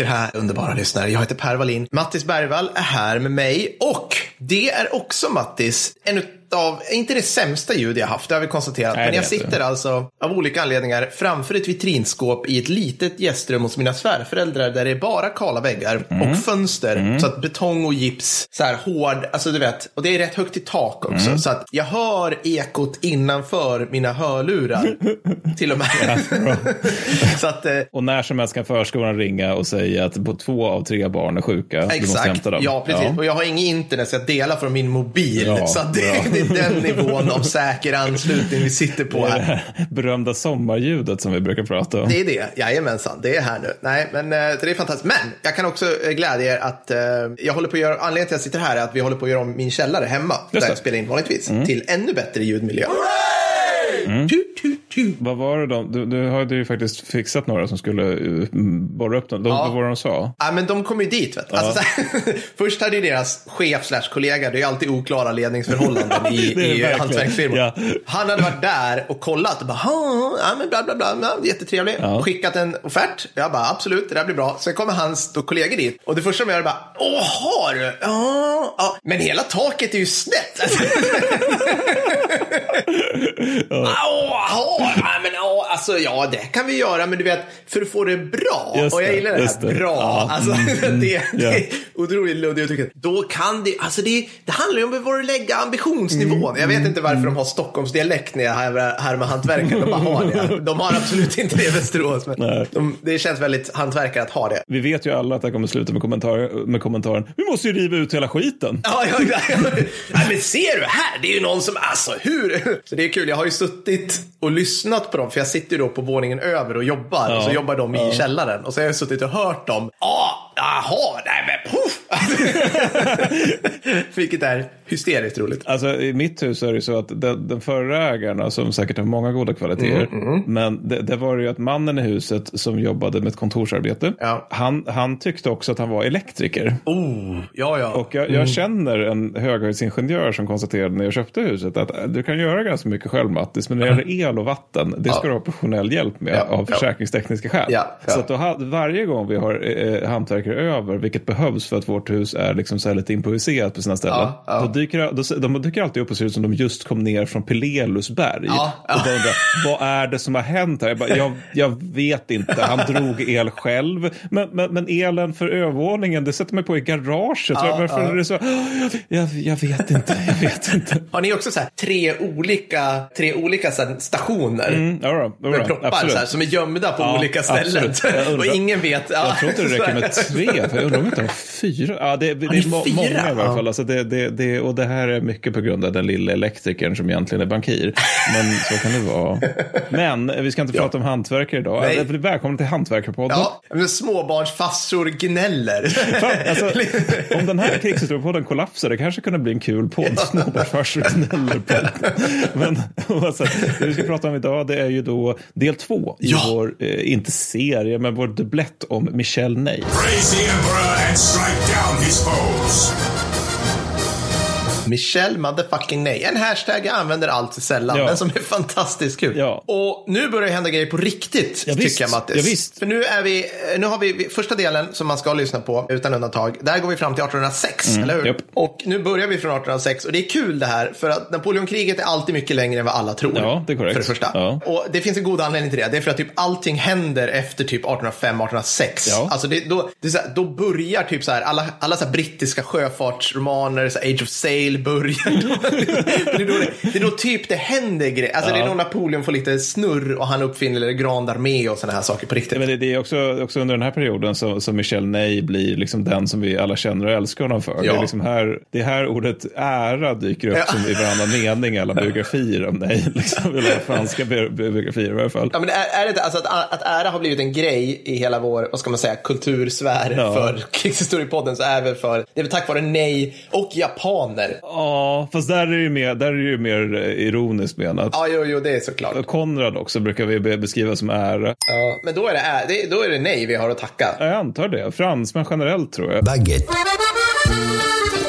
tycker här, underbara lyssnare. Jag heter Per Wallin. Mattis Bergvall är här med mig och det är också Mattis, en av, inte det sämsta ljud jag haft, det har vi konstaterat. Nej, men det jag sitter alltså av olika anledningar framför ett vitrinskåp i ett litet gästrum hos mina svärföräldrar där det är bara kala väggar Mm. och fönster. Så att betong och gips, så här hård, alltså du vet, och det är rätt högt i tak också. Mm. Så att jag hör ekot innanför mina hörlurar till och med. så att, eh, Och när som helst kan förskolan ringa och säga att på två av tre barn är sjuka. Du måste Exakt, hämta dem. ja precis. Och jag har inget internet så jag delar från min mobil. Ja, så det, bra. Det är den nivån av säker anslutning vi sitter på Det är det här. här berömda sommarljudet som vi brukar prata om. Det är det, jajamensan. Det är här nu. Nej, men eh, det är fantastiskt. Men jag kan också eh, glädja er att eh, jag håller på att göra, anledningen till att jag sitter här är att vi håller på att göra om min källare hemma, där det. Mm. jag spelar in vanligtvis, till ännu bättre ljudmiljö. Tut, tut, tut. Vad var det då? Du, du hade ju faktiskt fixat några som skulle uh, borra upp dem. De, Ja. Vad var det de sa? Ja, men de kom ju dit. Vet. Alltså, så här, först hade ju deras chef slash kollega, det är ju alltid oklara ledningsförhållanden i, i hantverksfirmor. Ja. Han hade varit där och kollat och bara, "Ha, ja men bla bla bla, ja, jättetrevlig. Ja. Skickat en offert. Jag bara, absolut, det där blir bra. Sen kommer hans då, kollegor dit och det första de gör är bara, åh, har du? Ja, ja. Men hela taket är ju snett. Åh, åh, ja, men åh, alltså ja, det kan vi göra, men du vet, för att få det bra. Just och jag gillar det här det. bra. Ja, Alltså, mm, det, det ja. är otroligt luddigt uttrycket. Då kan det, alltså det, det handlar ju om var du lägger ambitionsnivån. Jag vet inte varför de har Stockholmsdialekt när jag härmar hantverkare. De bara har det. De har absolut inte det i Västerås. Men de, det känns väldigt hantverkare att ha det. Vi vet ju alla att det kommer sluta med, kommentar, med kommentaren. Vi måste ju riva ut hela skiten. Ja, ja, ja. ja, men ser du här, det är ju någon som, alltså hur? Så det är kul, jag har ju suttit och lyssnat på dem, för jag sitter ju då på våningen över och jobbar, och så jobbar de i källaren. Och så har jag suttit och hört dem. Ja, jaha, nej men poff! Vilket är hysteriskt roligt. Alltså i mitt hus är det så att den, den förra ägarna som säkert har många goda kvaliteter. Mm, Men det, det var ju att mannen i huset som jobbade med ett kontorsarbete. Ja. Han, han tyckte också att han var elektriker. Oh, ja, ja. Och jag, jag känner en höghöjdsingenjör som konstaterade när jag köpte huset att äh, du kan göra ganska mycket själv Mattis, men när det gäller el och vatten, det ska du ha professionell hjälp med Ja, av ja. försäkringstekniska skäl. Ja, ja. Så att då, varje gång vi har eh, hantverkare över, vilket behövs för att vårt hus är liksom så lite improviserat på sina ställen, Ja, ja. Då dyker, då, de dyker alltid upp och ser ut som de just kom ner från Pilelusberg. Ja, ja. Och undrar, vad är det som har hänt här? Jag, bara, jag, jag vet inte, han drog el själv. Men, men, men elen för övervåningen, det sätter mig på i garaget. Varför är det så? Jag, jag vet inte, jag vet inte. Har ni också så här, tre olika, tre olika så här, stationer? Mm, ja, då, ja, Med då, proppar absolut. så här, som är gömda på Ja, olika ställen. och ingen vet. Ja, Jag tror inte det räcker med tre, för jag undrar om inte har fyra. Ja, det, det, ni är må, många i alla Ja. fall. Alltså det, det, det, och det här är mycket på grund av den lilla elektrikern som egentligen är bankir. Men så kan det vara. Men vi ska inte prata om hantverkare idag. Nej. Alltså, Välkommen till Hantverkarpodden. Ja, men småbarnsfarsor gnäller. Alltså, om den här krigshistoriepodden kollapsar, det kanske kunde bli en kul podd. Småbarnsfarsor gnäller. Men alltså, det vi ska prata om idag det är ju då del två i Ja. vår, eh, inte serie, men vår dubblett om Michel Ney. Praise the Emperor and strike down his foes. Michelle motherfucking nej. En hashtag jag använder allt sällan, Ja. men som är fantastiskt kul. Ja. Och nu börjar det hända grejer på riktigt, Ja, tycker visst. jag Mattis. Ja, visst. För nu är vi, nu har vi första delen som man ska lyssna på utan undantag. Där går vi fram till 1806, eller hur? Mm, japp. Och nu börjar vi från 1806 och det är kul det här, för att Napoleonkriget är alltid mycket längre än vad alla tror. Ja, det är korrekt. För det första. Ja. Och det finns en god anledning till det. Det är för att typ allting händer efter typ 1805, 1806. Ja. Alltså det, då, det här, då börjar typ så här, alla, alla så här brittiska sjöfartsromaner, så här Age of Sail börjar. det, är då det, det är då typ det händer grejer. Alltså det är då Napoleon får lite snurr och han uppfinner Grand Armé och sådana här saker på riktigt. Men det, det är också, också under den här perioden som, som Michel Ney blir liksom den som vi alla känner och älskar honom för. Det, Ja. är liksom här, det är här ordet ära dyker upp Ja. som i varannan mening i alla biografier om Ney. Liksom, eller franska bi- biografier i alla fall. Ja, men är, är det inte alltså att, att ära har blivit en grej i hela vår, vad ska man säga, kultursfär Ja. för krigshistoriepodden så är väl för, det är väl tack vare nej och japaner. Ja, fast där är det ju mer, där är det ju mer eh, ironiskt menat. Ja, jo, jo, det är såklart. Konrad också brukar vi be- beskriva som ära. Ja, men då är, det, då är det nej vi har att tacka. Jag antar det. Fransmän generellt tror jag. baguette,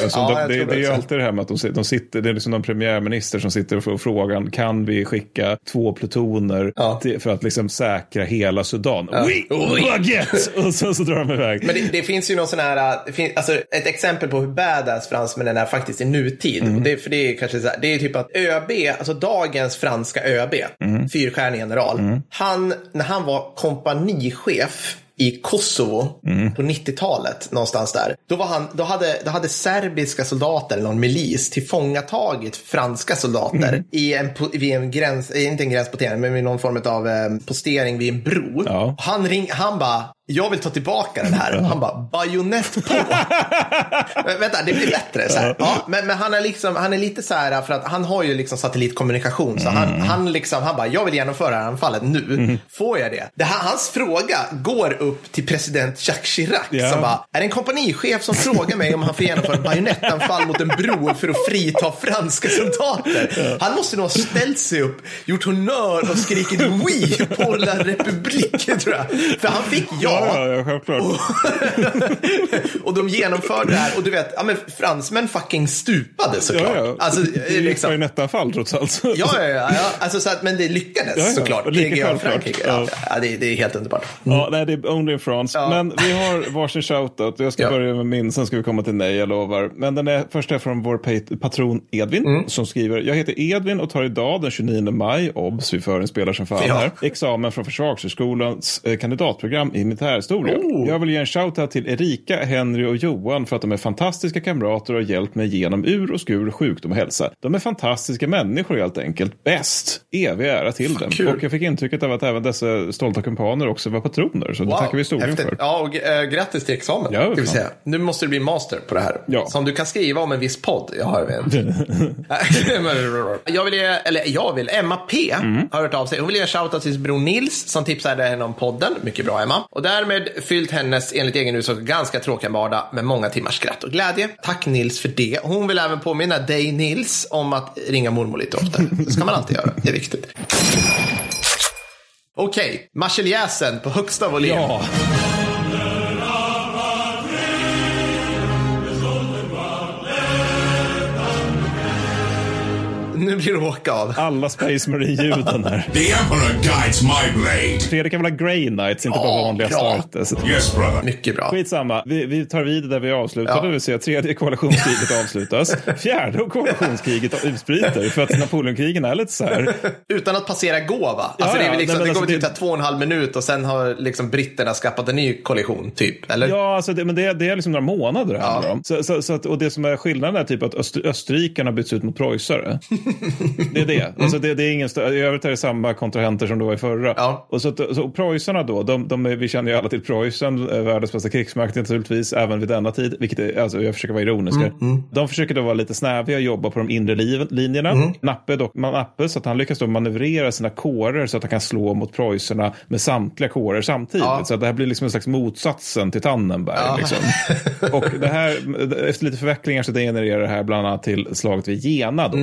Alltså, Ja, de, det, det är ju alltid det här med att de, de sitter, det är liksom någon premiärminister som sitter och får frågan, kan vi skicka två plutoner Ja. till, för att liksom säkra hela Sudan? Oui, baguette! Och sen så drar de iväg. Men det, det finns ju någon sån här, det finns, alltså ett exempel på hur badass fransmännen är faktiskt i nutid. Mm. Det, för det är kanske så här, det är typ att ÖB, alltså dagens franska ÖB, Mm. fyrstjärnig general, han, när han var kompanichef i Kosovo Mm. på 90-talet, någonstans där. Då, var han, då, hade, då hade serbiska soldater, eller någon milis, tillfångatagit franska soldater Mm. i en, vid en gräns, eh, inte en gränspostering, men vid någon form av eh, postering vid en bro. Ja. Han, ring, han bara, jag vill ta tillbaka den här. Han bara, bajonett på. men, vänta, det blir bättre. Så här. Ja, men, men han, är liksom, han är lite så här, för att han har ju liksom satellitkommunikation. Så han, han, liksom, han bara, jag vill genomföra det här anfallet nu. Får jag det? det här, hans fråga går upp till president Jacques Chirac. Ja. Som bara, är det en kompanichef som frågar mig om han får genomföra ett bajonettanfall mot en bro för att frita franska soldater? Han måste nog ha ställt sig upp, gjort honnör och skrikit oui på La République, tror jag. För han fick ja. Ja, ja, självklart. och de genomförde det här och du vet, ja men fransmän fucking stupade såklart. Ja, ja. Alltså, det är ju ett liksom, bajonettanfall trots allt. ja, ja, ja. Alltså, så att, men det lyckades Ja, ja. såklart. Lika självklart. Frankrike. Ja, Ja. det, det är helt underbart. Ja, nej, det är only in France. Ja. Men vi har varsin shoutout. Jag ska Ja. börja med min, sen ska vi komma till nej, jag lovar. Men den är först är från vår pat- patron Edvin Mm. som skriver. Jag heter Edvin och tar idag den 29 maj, obs, vi förinspelar som fan här, examen från Försvarshögskolans eh, kandidatprogram i militärhistoria. Oh. Jag vill ge en shoutout till Erika, Henry och Johan för att de är fantastiska kamrater och har hjälpt mig genom ur och skur, sjukdom och hälsa. De är fantastiska människor helt enkelt. Bäst! Evig ära till dem. kul. Och jag fick intrycket av att även dessa stolta kumpaner också var patroner. Så det tackar vi historien häftigt. för. Ja, och äh, grattis till examen. Ja, vi säga. Nu måste du bli master på det här. Ja. Som du kan skriva om en viss podd. Jag har vet. jag vill ge, eller jag vill, Emma P Mm. har hört av sig. Hon vill ge en shoutout till sin bror Nils som tipsade henne om podden. Mycket bra Emma. Och därmed fyllt hennes, enligt egen utsago, ganska tråkiga vardag med många timmars skratt och glädje. Tack Nils för det. Hon vill även påminna dig Nils om att ringa mormor lite oftare. Det ska man alltid göra. Det är viktigt. Okej, marseljäsen på högsta volym. Ja, Nu blir det åka av. alla Space Marine-ljuden här. The Emperor guides my blade. Fredrik kan väl ha Grey Knights, inte bara Ja, vanliga bra. Starters. Yes, brother. Mycket bra. Skitsamma, vi, vi tar vid där vi avslutade, Ja. det vill säga tredje koalitionskriget avslutas. Fjärde koalitionskriget utbryter för att Napoleonkrigen är lite så här. Utan att passera gå va? Alltså Ja, det är väl liksom, Nej, det går alltså väl typ det- två och en halv minut och sen har liksom britterna skapat en ny kollision typ. Eller? Ja, alltså det, men det, det är liksom några månader det handlar Ja. om. Så, så, så att, och det som är skillnaden är typ att öster, österrikarna byts ut mot preussare. Det är det. Alltså det, det är ingen I övrigt är det samma kontrahenter som det var i förra. Ja. Och så, så och preussarna då, de, de, vi känner ju alla till Preussen, eh, världens bästa krigsmakt naturligtvis, även vid denna tid. Vilket är, alltså jag försöker vara ironisk här. De försöker då vara lite snäviga och jobba på de inre linjerna. Nappe, dock, man, Nappe, så att han lyckas då manövrera sina kårer så att han kan slå mot preussarna med samtliga kårer samtidigt. Ja. Så att det här blir liksom en slags motsatsen till Tannenberg. Ja. Liksom. Och det här, efter lite förvecklingar så degenererar det här bland annat till slaget vid Jena då.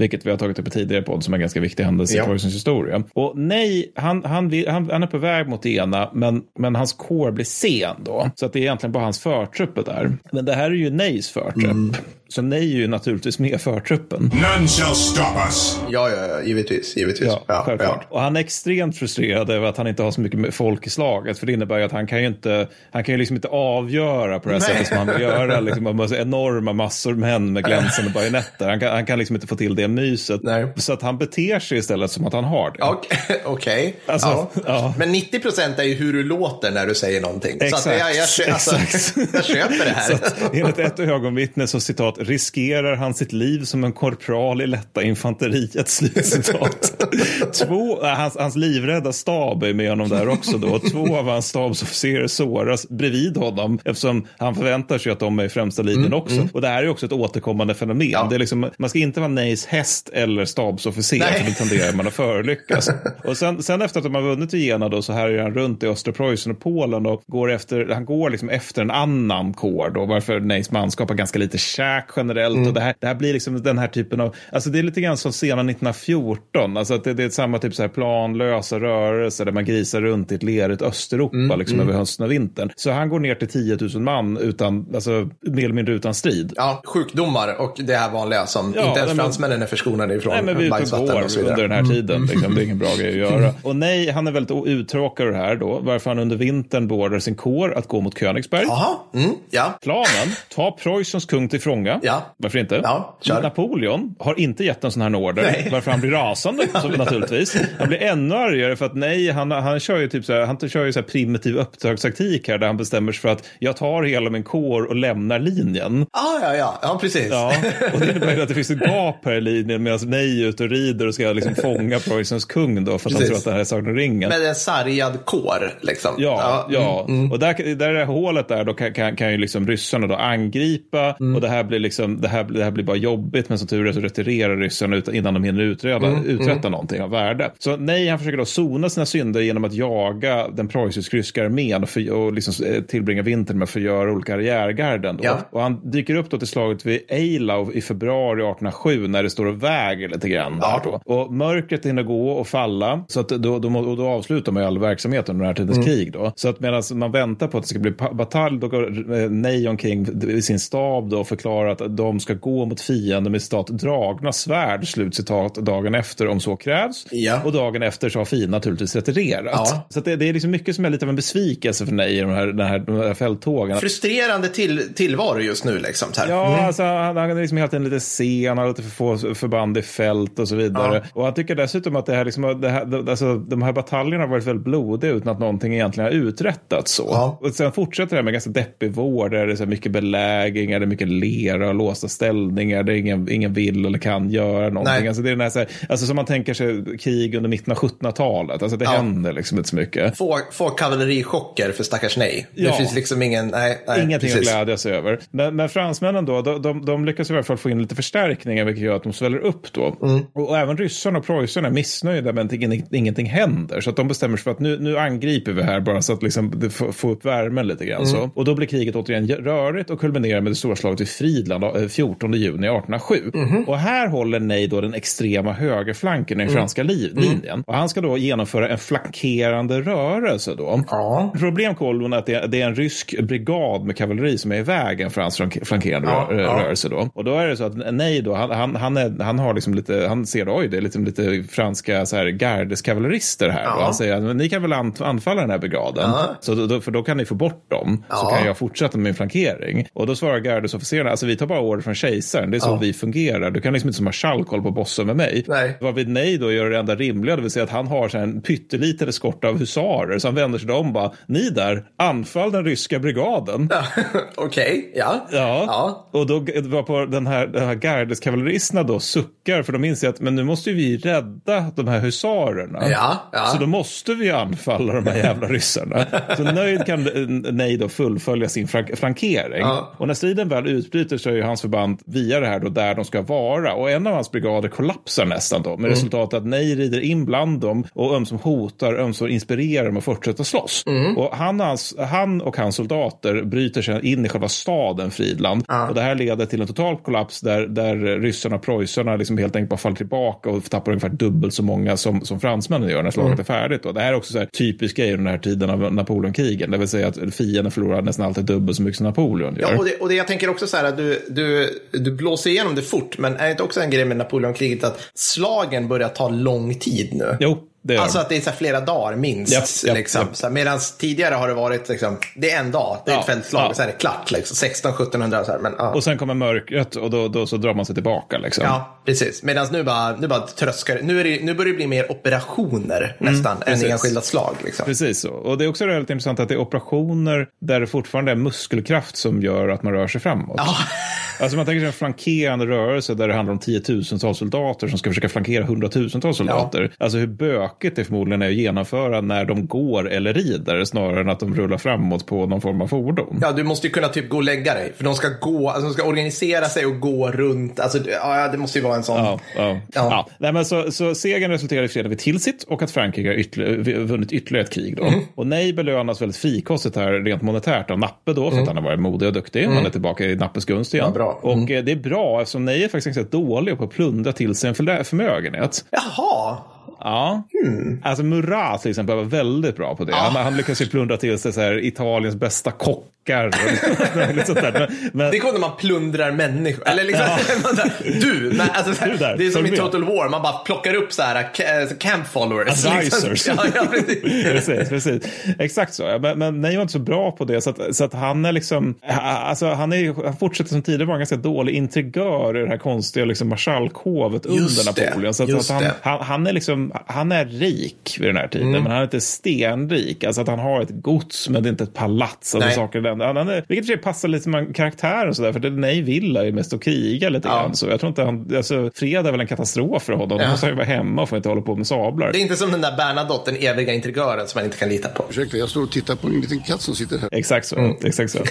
Vilket vi har tagit upp i tidigare podd som en ganska viktig händelse Ja. i Preussens historia. Och nej, han, han, vill- han, han är på väg mot Jena, men, men hans kår blir sen då. Så att det är egentligen bara hans förtrupp där. Men det här är ju Neys förtrupp. Så Nej är ju naturligtvis med förtruppen. None shall stop us. Ja, ja, ja, givetvis. givetvis. Ja, självklart. Och han är extremt frustrerad över att han inte har så mycket folk i slaget. För det innebär ju att han kan ju inte, han kan ju liksom inte avgöra på det här sättet som han vill göra. Liksom, enorma massor män med glänsande bajonetter. Han kan, han kan liksom inte få till det myset. Nej. Så att han beter sig istället som att han har det. Okej. okej. Alltså, ja. ja. Men 90 procent är ju hur du låter när du säger någonting. Så Exakt, att jag, jag, kö- alltså, exakt. jag köper det här. Så att, enligt ett ögonvittne så citat riskerar han sitt liv som en korpral i lätta infanteriet. Slutcitat. Två, äh, hans, hans livrädda stab är med honom där också då. Två av hans stabsofficerare såras bredvid honom eftersom han förväntar sig att de är i främsta linjen också. Och det här är också ett återkommande fenomen. Ja. Det är liksom, man ska inte vara Neys häst eller stabsofficer, Nej. för då tenderar man att förolyckas. och sen, sen efter att de har vunnit i Jena då, så härjar han runt i östra Preussen och Polen och går efter, han går liksom efter en annan kår då, varför Neys manskap har ganska lite käk generellt. Och det här, det här blir liksom den här typen av, alltså det är lite grann som sena 1914, alltså att det, det är samma typ så här planlösa rörelser där man grisar runt i ett lerigt Östeuropa liksom över hösten och vintern. Så han går ner till 10 000 man utan, alltså mer eller mindre utan strid. Ja, sjukdomar och det här vanliga som Ja, inte ens nej, fransmännen är förskonade ifrån. Nej, men vi är ute och och går vidare. under den här tiden. Liksom. Det är ingen bra grej att göra. Och nej, han är väldigt uttråkad det här då, varför han under vintern beordrar sin kår att gå mot Königsberg. Jaha, mm, ja. Planen, ta Preussens kung till fånga. Ja. Varför inte? Ja, kör. Napoleon har inte gett en sån här order, Nej. varför han blir rasande så, naturligtvis. Han blir ännu argare för att nej, han, han kör ju typ så här, han kör ju så här primitiv uppdragstaktik här där han bestämmer sig för att jag tar hela min kår och lämnar linjen. Ah, ja, ja, ja, precis. Ja, och det innebär att det finns ett gap här i linjen medan nej är ute och rider och ska liksom fånga Preussens kung då för att han tror att det här är Sagan om ringen. Med en sargad kår, liksom. Ja, ja. mm, och där, där är det hålet där, då kan, kan, kan ju liksom ryssarna då angripa Mm. och det här blir liksom, det här, det här blir bara jobbigt, men som tur är så retirerar ryssarna ut, innan de hinner utreda, Mm, uträtta någonting av värde. Så nej, han försöker då sona sina synder genom att jaga den preussisk-ryska armén och, för, och liksom eh, tillbringa vintern med att förgöra olika arriärgarden. Då. Ja. Och han dyker upp då till slaget vid Eylau i februari 1807 när det står och väger lite grann. Där Ja. då. Och mörkret hinner gå och falla, så att då, då, och då avslutar man ju all verksamhet under den här tidens krig. Då. Så att medan man väntar på att det ska bli batalj, då går eh, Ney omkring i sin stab då och förklarar att de ska gå mot fienden med citat dragna svärd, slutcitat, dagen efter om så krävs. Ja. Och dagen efter så har fienden naturligtvis retirerat. Ja. Så det, det är liksom mycket som är lite av en besvikelse för Ney i de här, den här, de här fälttågen. Frustrerande till, tillvaro just nu, liksom. Så här. Ja, alltså, han, han är liksom hela tiden lite sen, han har lite för få förband i fält och så vidare. Ja. Och han tycker dessutom att det här, liksom, det här, det- alltså, de här bataljerna har varit väldigt blodiga utan att någonting egentligen har uträttats. Så. Ja. Och sen fortsätter det här med ganska deppig vård, där det är så mycket belägringar, det är mycket lera och låsta ställningar, där ingen, ingen vill eller kan göra någonting. Nej. Alltså, det är den här, så här, alltså, som man tänker sig krig under mitten av 1700-talet, alltså det Ja. händer liksom inte så mycket. Få, få kavallerichocker för stackars nej. Ja. Det finns liksom ingen... Nej, nej Ingenting precis. att glädjas över. Men, men fransmännen då, de, de, de lyckas i alla fall få in lite förstärkningar vilket gör att de sväller upp då. Mm. Och, även ryssarna och preussarna är missnöjda men ingenting händer. Så att de bestämmer sig för att nu, nu angriper vi här bara så att liksom får upp värmen lite grann. Mm. Så. Och då blir kriget återigen rörigt och kulminerar med det stora slaget vid Fridland eh, 14 juni 1807. Mm-hmm. Och här håller Ney då den extrema högerflanken i den Mm. franska li- linjen. Och han ska då genomföra en flankerande rörelse då. Ja. Problemkolven är att det är, det är en rysk brigad med kavalleri som är i vägen för hans flank- flankerande Ja, rö- ja. rörelse. Då. Och då är det så att nej, då, han, han, han, är, han har liksom lite, han ser oj, det är liksom lite franska så här, gardeskavallerister här. Ja. Och han säger men ni kan väl anfalla den här brigaden, Ja. så då, då, för då kan ni få bort dem, så Ja. kan jag fortsätta med min flankering. Och då svarar gardesofficerarna, alltså vi tar bara order från kejsaren, det är så vi fungerar. Du kan liksom inte som marskalk hålla på och bossa med mig. Nej. Vad vid nej då gör det enda rimliga, det vill säga att han har så här en pytteliten eskort av husarer, så han vänder sig till dem och bara, ni där, anfall den ryska brigaden. Ja. Okej, ja. Ja. Ja. och då var på den här, den här gardeskavalleristerna då suckar för de inser att men nu måste vi rädda de här husarerna. Ja, ja. Så då måste vi anfalla de här jävla ryssarna. Så nöjd kan eh, Nej då fullfölja sin flank- flankering. Ja. Och när striden väl utbryter så är ju hans förband via det här då där de ska vara. Och en av hans brigader kollapsar nästan då. Med Mm. resultatet att Nej rider in bland dem och ömsom hotar, ömsom inspirerar dem att fortsätta slåss. Mm. Och han, och hans, han och hans soldater bryter sig in i själva staden Fridland. Och det här leder till en total kollaps där, där ryssarna och preussarna liksom helt enkelt bara faller tillbaka och tappar ungefär dubbelt så många som, som fransmännen gör när slaget Mm. är färdigt. Och det här är också så här typisk grej i den här tiden av Napoleonkrigen. Det vill säga att fienden förlorar nästan alltid dubbelt så mycket som Napoleon gör. Ja, och, det, och det jag tänker också så här att du, du, du blåser igenom det fort, men är det inte också en grej med Napoleonkriget att slagen börjar ta lång tid nu? Jo, Alltså de. att det är så flera dagar minst. Japp, japp, liksom. här, Medan tidigare har det varit liksom, det är en dag, det är Ja, ett fältslag, ja. så är det klart. Liksom, 1600-1700 så här. Men, ja. Och sen kommer mörkret och då, då så drar man sig tillbaka. Liksom. Ja, precis. Medan nu bara, nu bara tröskar nu, är det, nu börjar det bli mer operationer nästan än precis. enskilda slag. Liksom. Precis. Och det är också väldigt intressant att det är operationer där det fortfarande är muskelkraft som gör att man rör sig framåt. Ja. Alltså man tänker sig en flankerande rörelse där det handlar om tiotusentals soldater som ska försöka flankera hundratusentals soldater. Alltså hur tråkigt det förmodligen är att genomföra när de går eller rider snarare än att de rullar framåt på någon form av fordon. Ja, du måste ju kunna typ gå och lägga dig. För de ska gå, alltså de ska organisera sig och gå runt. Alltså, ja, det måste ju vara en sån. Ja, ja. ja. Nej, men så, så segern resulterade i fredag vid Tilsit och att Frankrike har ytterligare, vunnit ytterligare ett krig. Då. Mm. Och Nej belönas väldigt frikostigt här rent monetärt av Nappe då, för att han har varit modig och duktig. Han är tillbaka i Nappes gunst igen. Mm. Ja. Och eh, det är bra eftersom Nej är faktiskt ganska dålig på att plundra till sig en förmögenhet. Jaha. Ja. Hmm. Alltså Murat till exempel var väldigt bra på det. Han, han lyckades ju plundra till sig så här, Italiens bästa kockar. Och sånt där. Men, men, Det är när man plundrar människor. Eller liksom, där, du, men, alltså, Du där, det är som i. Total War, man bara plockar upp så här ca- camp followers. Advisors. Liksom. Ja, ja, precis. precis, precis. Exakt så. Men, men nej var inte så bra på det. Så att, så att han är liksom, alltså han, är, han fortsätter som tidigare vara en ganska dålig intrigör i det här konstiga liksom marskalkhovet under Napoleon. Så, att, att han, han, han är liksom, han är rik vid den här tiden, Mm. men han är inte stenrik. Alltså att han har ett gods, men det är inte ett palats. Alltså saker den. Han, han är, vilket i och för sig passar lite med karaktären och sådär, för det, nej vill är ju mest att kriga lite Ja. grann. Så jag tror inte han, alltså fred är väl en katastrof för honom. Då Ja. måste han ju vara hemma och får inte hålla på med sablar. Det är inte som den där Bernadotte, den eviga intrigören som man inte kan lita på. Ursäkta, jag står och tittar på en liten katt som sitter här. Exakt så. Mm. Exakt så.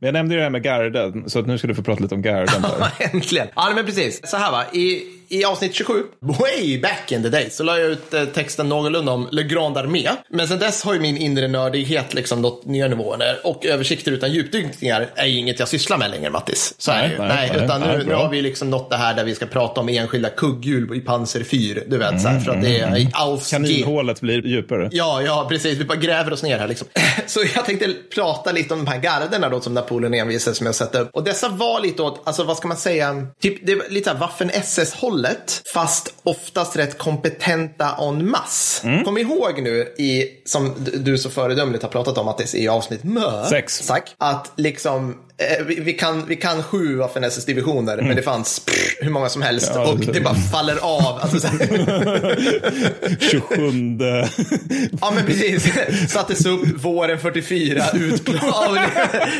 Men jag nämnde ju det här med garden, så att nu ska du få prata lite om garden. Äntligen. Ja, men precis. Så här va. I, I avsnitt 27, way back in the day, så la jag ut eh, texten någorlunda om Le Grand Armé. Men sen dess har ju min inre nördighet liksom nått nya nivåer. Och översikter utan djupdykningar är ju inget jag sysslar med längre, Mattis. Så är Nej, det ju. nej, Nej, utan nu, Nej, nu bra. har vi liksom nått det här där vi ska prata om enskilda kugghjul i pansar 4. Du vet, så här, för att det Mm, är i Aufs G. Kaninhålet blir djupare. Ja, ja, precis. Vi bara gräver oss ner här liksom. Så jag tänkte prata lite om de här garderna då som Napoleon envisades med att sätta upp. Och dessa var lite åt, alltså vad ska man säga, typ det var lite så här Waffen-SS-hållet, fast oftast rätt kompetenta en masse. Kom ihåg nu i, som du så föredömligt har pratat om att det är i avsnitt mö. Sex. Tack. Att liksom, vi, vi, kan, vi kan sju Waffen-SS-divisioner, men det fanns pff, hur många som helst. Ja, och det- det bara faller av. Alltså, så här, 27. Ja, men precis. Sattes upp våren 44, utplånade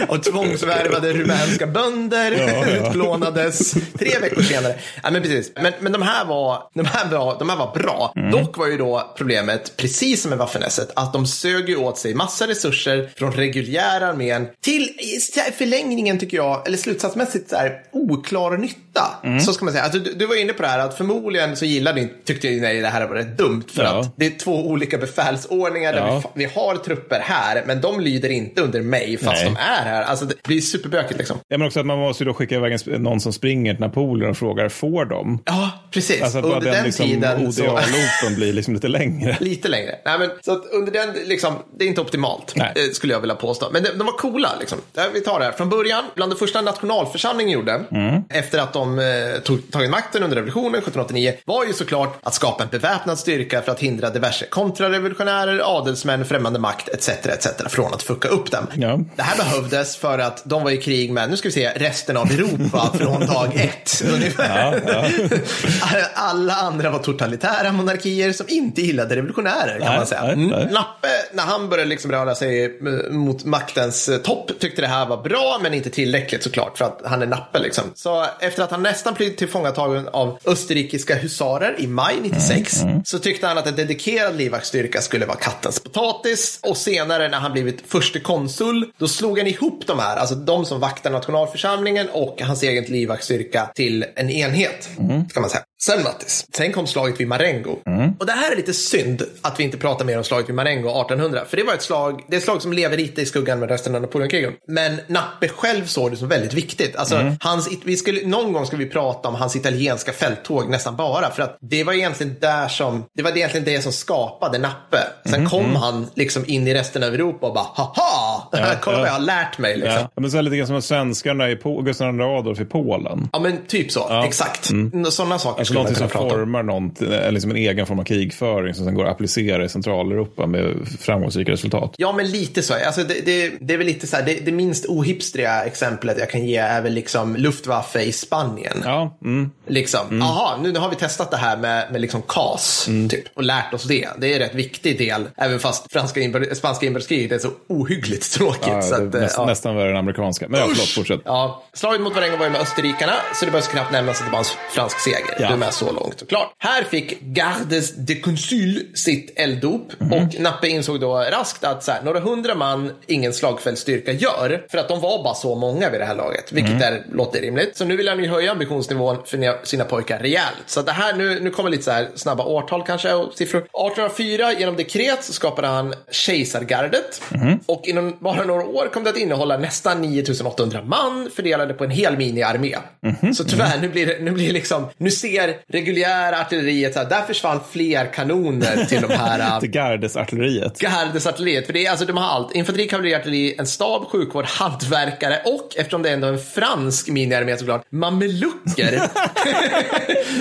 och tvångsvärvade rumänska bönder, Ja, ja. utplånades tre veckor senare. Ja, men precis. Men, men de, här var, de, här var, de här var bra. Mm. Dock var ju då problemet, precis som med Waffen-SS, att de sög ju åt sig massa resurser från reguljära armén till här förlängningen, tycker jag, eller slutsatsmässigt, så här, oklar nytta. Mm. Så ska man säga. Alltså, du, du var inne på det här att förmodligen så gillade ni, tyckte ni nej, det här var rätt dumt. För Ja. att det är två olika befälsordningar där Ja. vi, vi har trupper här, men de lyder inte under mig fast Nej. de är här. Alltså det blir superbökigt liksom. Ja, men också att man måste då skicka iväg en någon som springer till Napoleon och frågar, får de? Ja, precis. Alltså att under den, den, liksom, tiden så... ODA-loopen blir liksom lite längre. Lite längre. Nej, men, så att under den, liksom, det är inte optimalt, Nej. eh, skulle jag vilja påstå. Men de, de var coola. Liksom. Vi tar det här. Från början, bland det första nationalförsamlingen gjorde, Mm. efter att de eh, tog tagit makten under revolutionen 1789, var ju såklart att skapa en beväpnad styrka för att hindra diverse kontrarevolutionärer, adelsmän, främmande makt etc. etc. från att fucka upp dem. Ja. Det här behövdes för att de var i krig med, nu ska vi se, resten av Europa från dag ett. Ungefär. Alla andra var totalitära monarkier som inte gillade revolutionärer kan Nej, man säga. nej, Mm. nej. Nappe, när han började liksom röra sig eh, mot maktens eh, topp, tyckte det här var bra, men inte tillräckligt såklart, för att han är Nappe liksom. Så efter att han nästan blivit tillfångatagen av österrikiska husarer i maj 96, så tyckte han att en dedikerad livvaktsstyrka skulle vara kattens potatis. Och senare när han blivit förste konsul, då slog han ihop de här, alltså de som vaktar nationalförsamlingen och hans egen livvaktsstyrka till en enhet, kan man säga. Sen Mattis, sen kom slaget vid Marengo. Och det här är lite synd att vi inte pratar mer om slaget vid Marengo 1800. För det var ett slag, det är ett slag som lever lite i skuggan med resten av Napoleonkrigen. Men Nappe själv såg det som väldigt viktigt. Alltså, hans, vi skulle, någon gång ska vi prata om hans italienska fälttåg nästan bara. För att det var egentligen där som, det var egentligen det som skapade Nappe. Sen kom han liksom in i resten av Europa och bara, haha! Kolla vad jag har lärt mig liksom. Ja. Men så är det lite grann som svenskarna i Gustav II Adolf i Polen. Ja men typ så, exakt. Sådana saker Alltså skulle någonting som formar någonting, liksom en egen form av krigföring som sen går att applicera i Centraleuropa med framgångsrika resultat. Ja, men lite så. Alltså, det, det, det är väl lite så här, det, det minst ohipstriga exemplet jag kan ge är väl liksom Luftwaffe i Spanien. Ja, mm. Liksom, jaha, nu, nu har vi testat det här med, med liksom KAS, typ, och lärt oss det. Det är en rätt viktig del, även fast franska inbör, spanska inbördeskriget är så ohyggligt tråkigt. ja, så att, eh, näst, ja. nästan värre än amerikanska. Men ja, förlåt, fortsätt. Ja, slaget mot Marengo var ju med österrikarna, så det behövs knappt nämnas att det var en fransk seger. Ja. Med så långt och klart. Här fick Gardes de Consul sitt elddop Mhm. och Nappe insåg då raskt att så här, några hundra man ingen slagfältsstyrka gör för att de var bara så många vid det här laget, vilket Mhm. är, låter rimligt. Så nu vill han ju höja ambitionsnivån för sina- pojkar rejält. Så det här, nu, nu kommer lite så här snabba årtal kanske och siffror. 1804 genom dekret så skapade han kejsargardet Mhm. och inom bara några år kom det att innehålla nästan 9800 man fördelade på en hel miniarmé. Mhm. Så tyvärr, nu blir det, nu blir det liksom, nu ser reguljära artilleriet så här, där försvann fler kanoner till de här Till gardesartilleriet. Gardesartilleriet. För det är, alltså, de har allt. Infanteri, kavalleri, artilleri, en stab, sjukvård, hantverkare och eftersom det ändå är en fransk miniarmé såklart, mamelucker.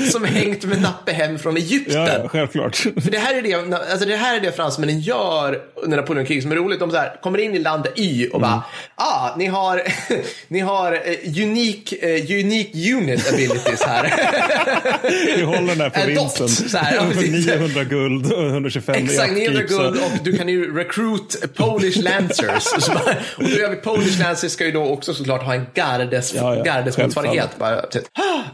som hängt med Nappe hem från Egypten. Ja, ja, självklart. För det här är det, alltså det här är det fransmännen gör under Napoleonkriget som är roligt. De så här, kommer in i landet Y och bara, ah, ni har, ni har eh, unique, eh, unique unit abilities här. Vi håller den här provinsen. Adopt, så här, ja, precis. 900 guld och 125 Exakt, 900 jaktkeep, så- guld och du kan ju recruit Polish Lancers. Och då gör vi Polish Lancers ska ju då också såklart ha en gardes, Ja, ja, gardesmotsvarighet. Typ.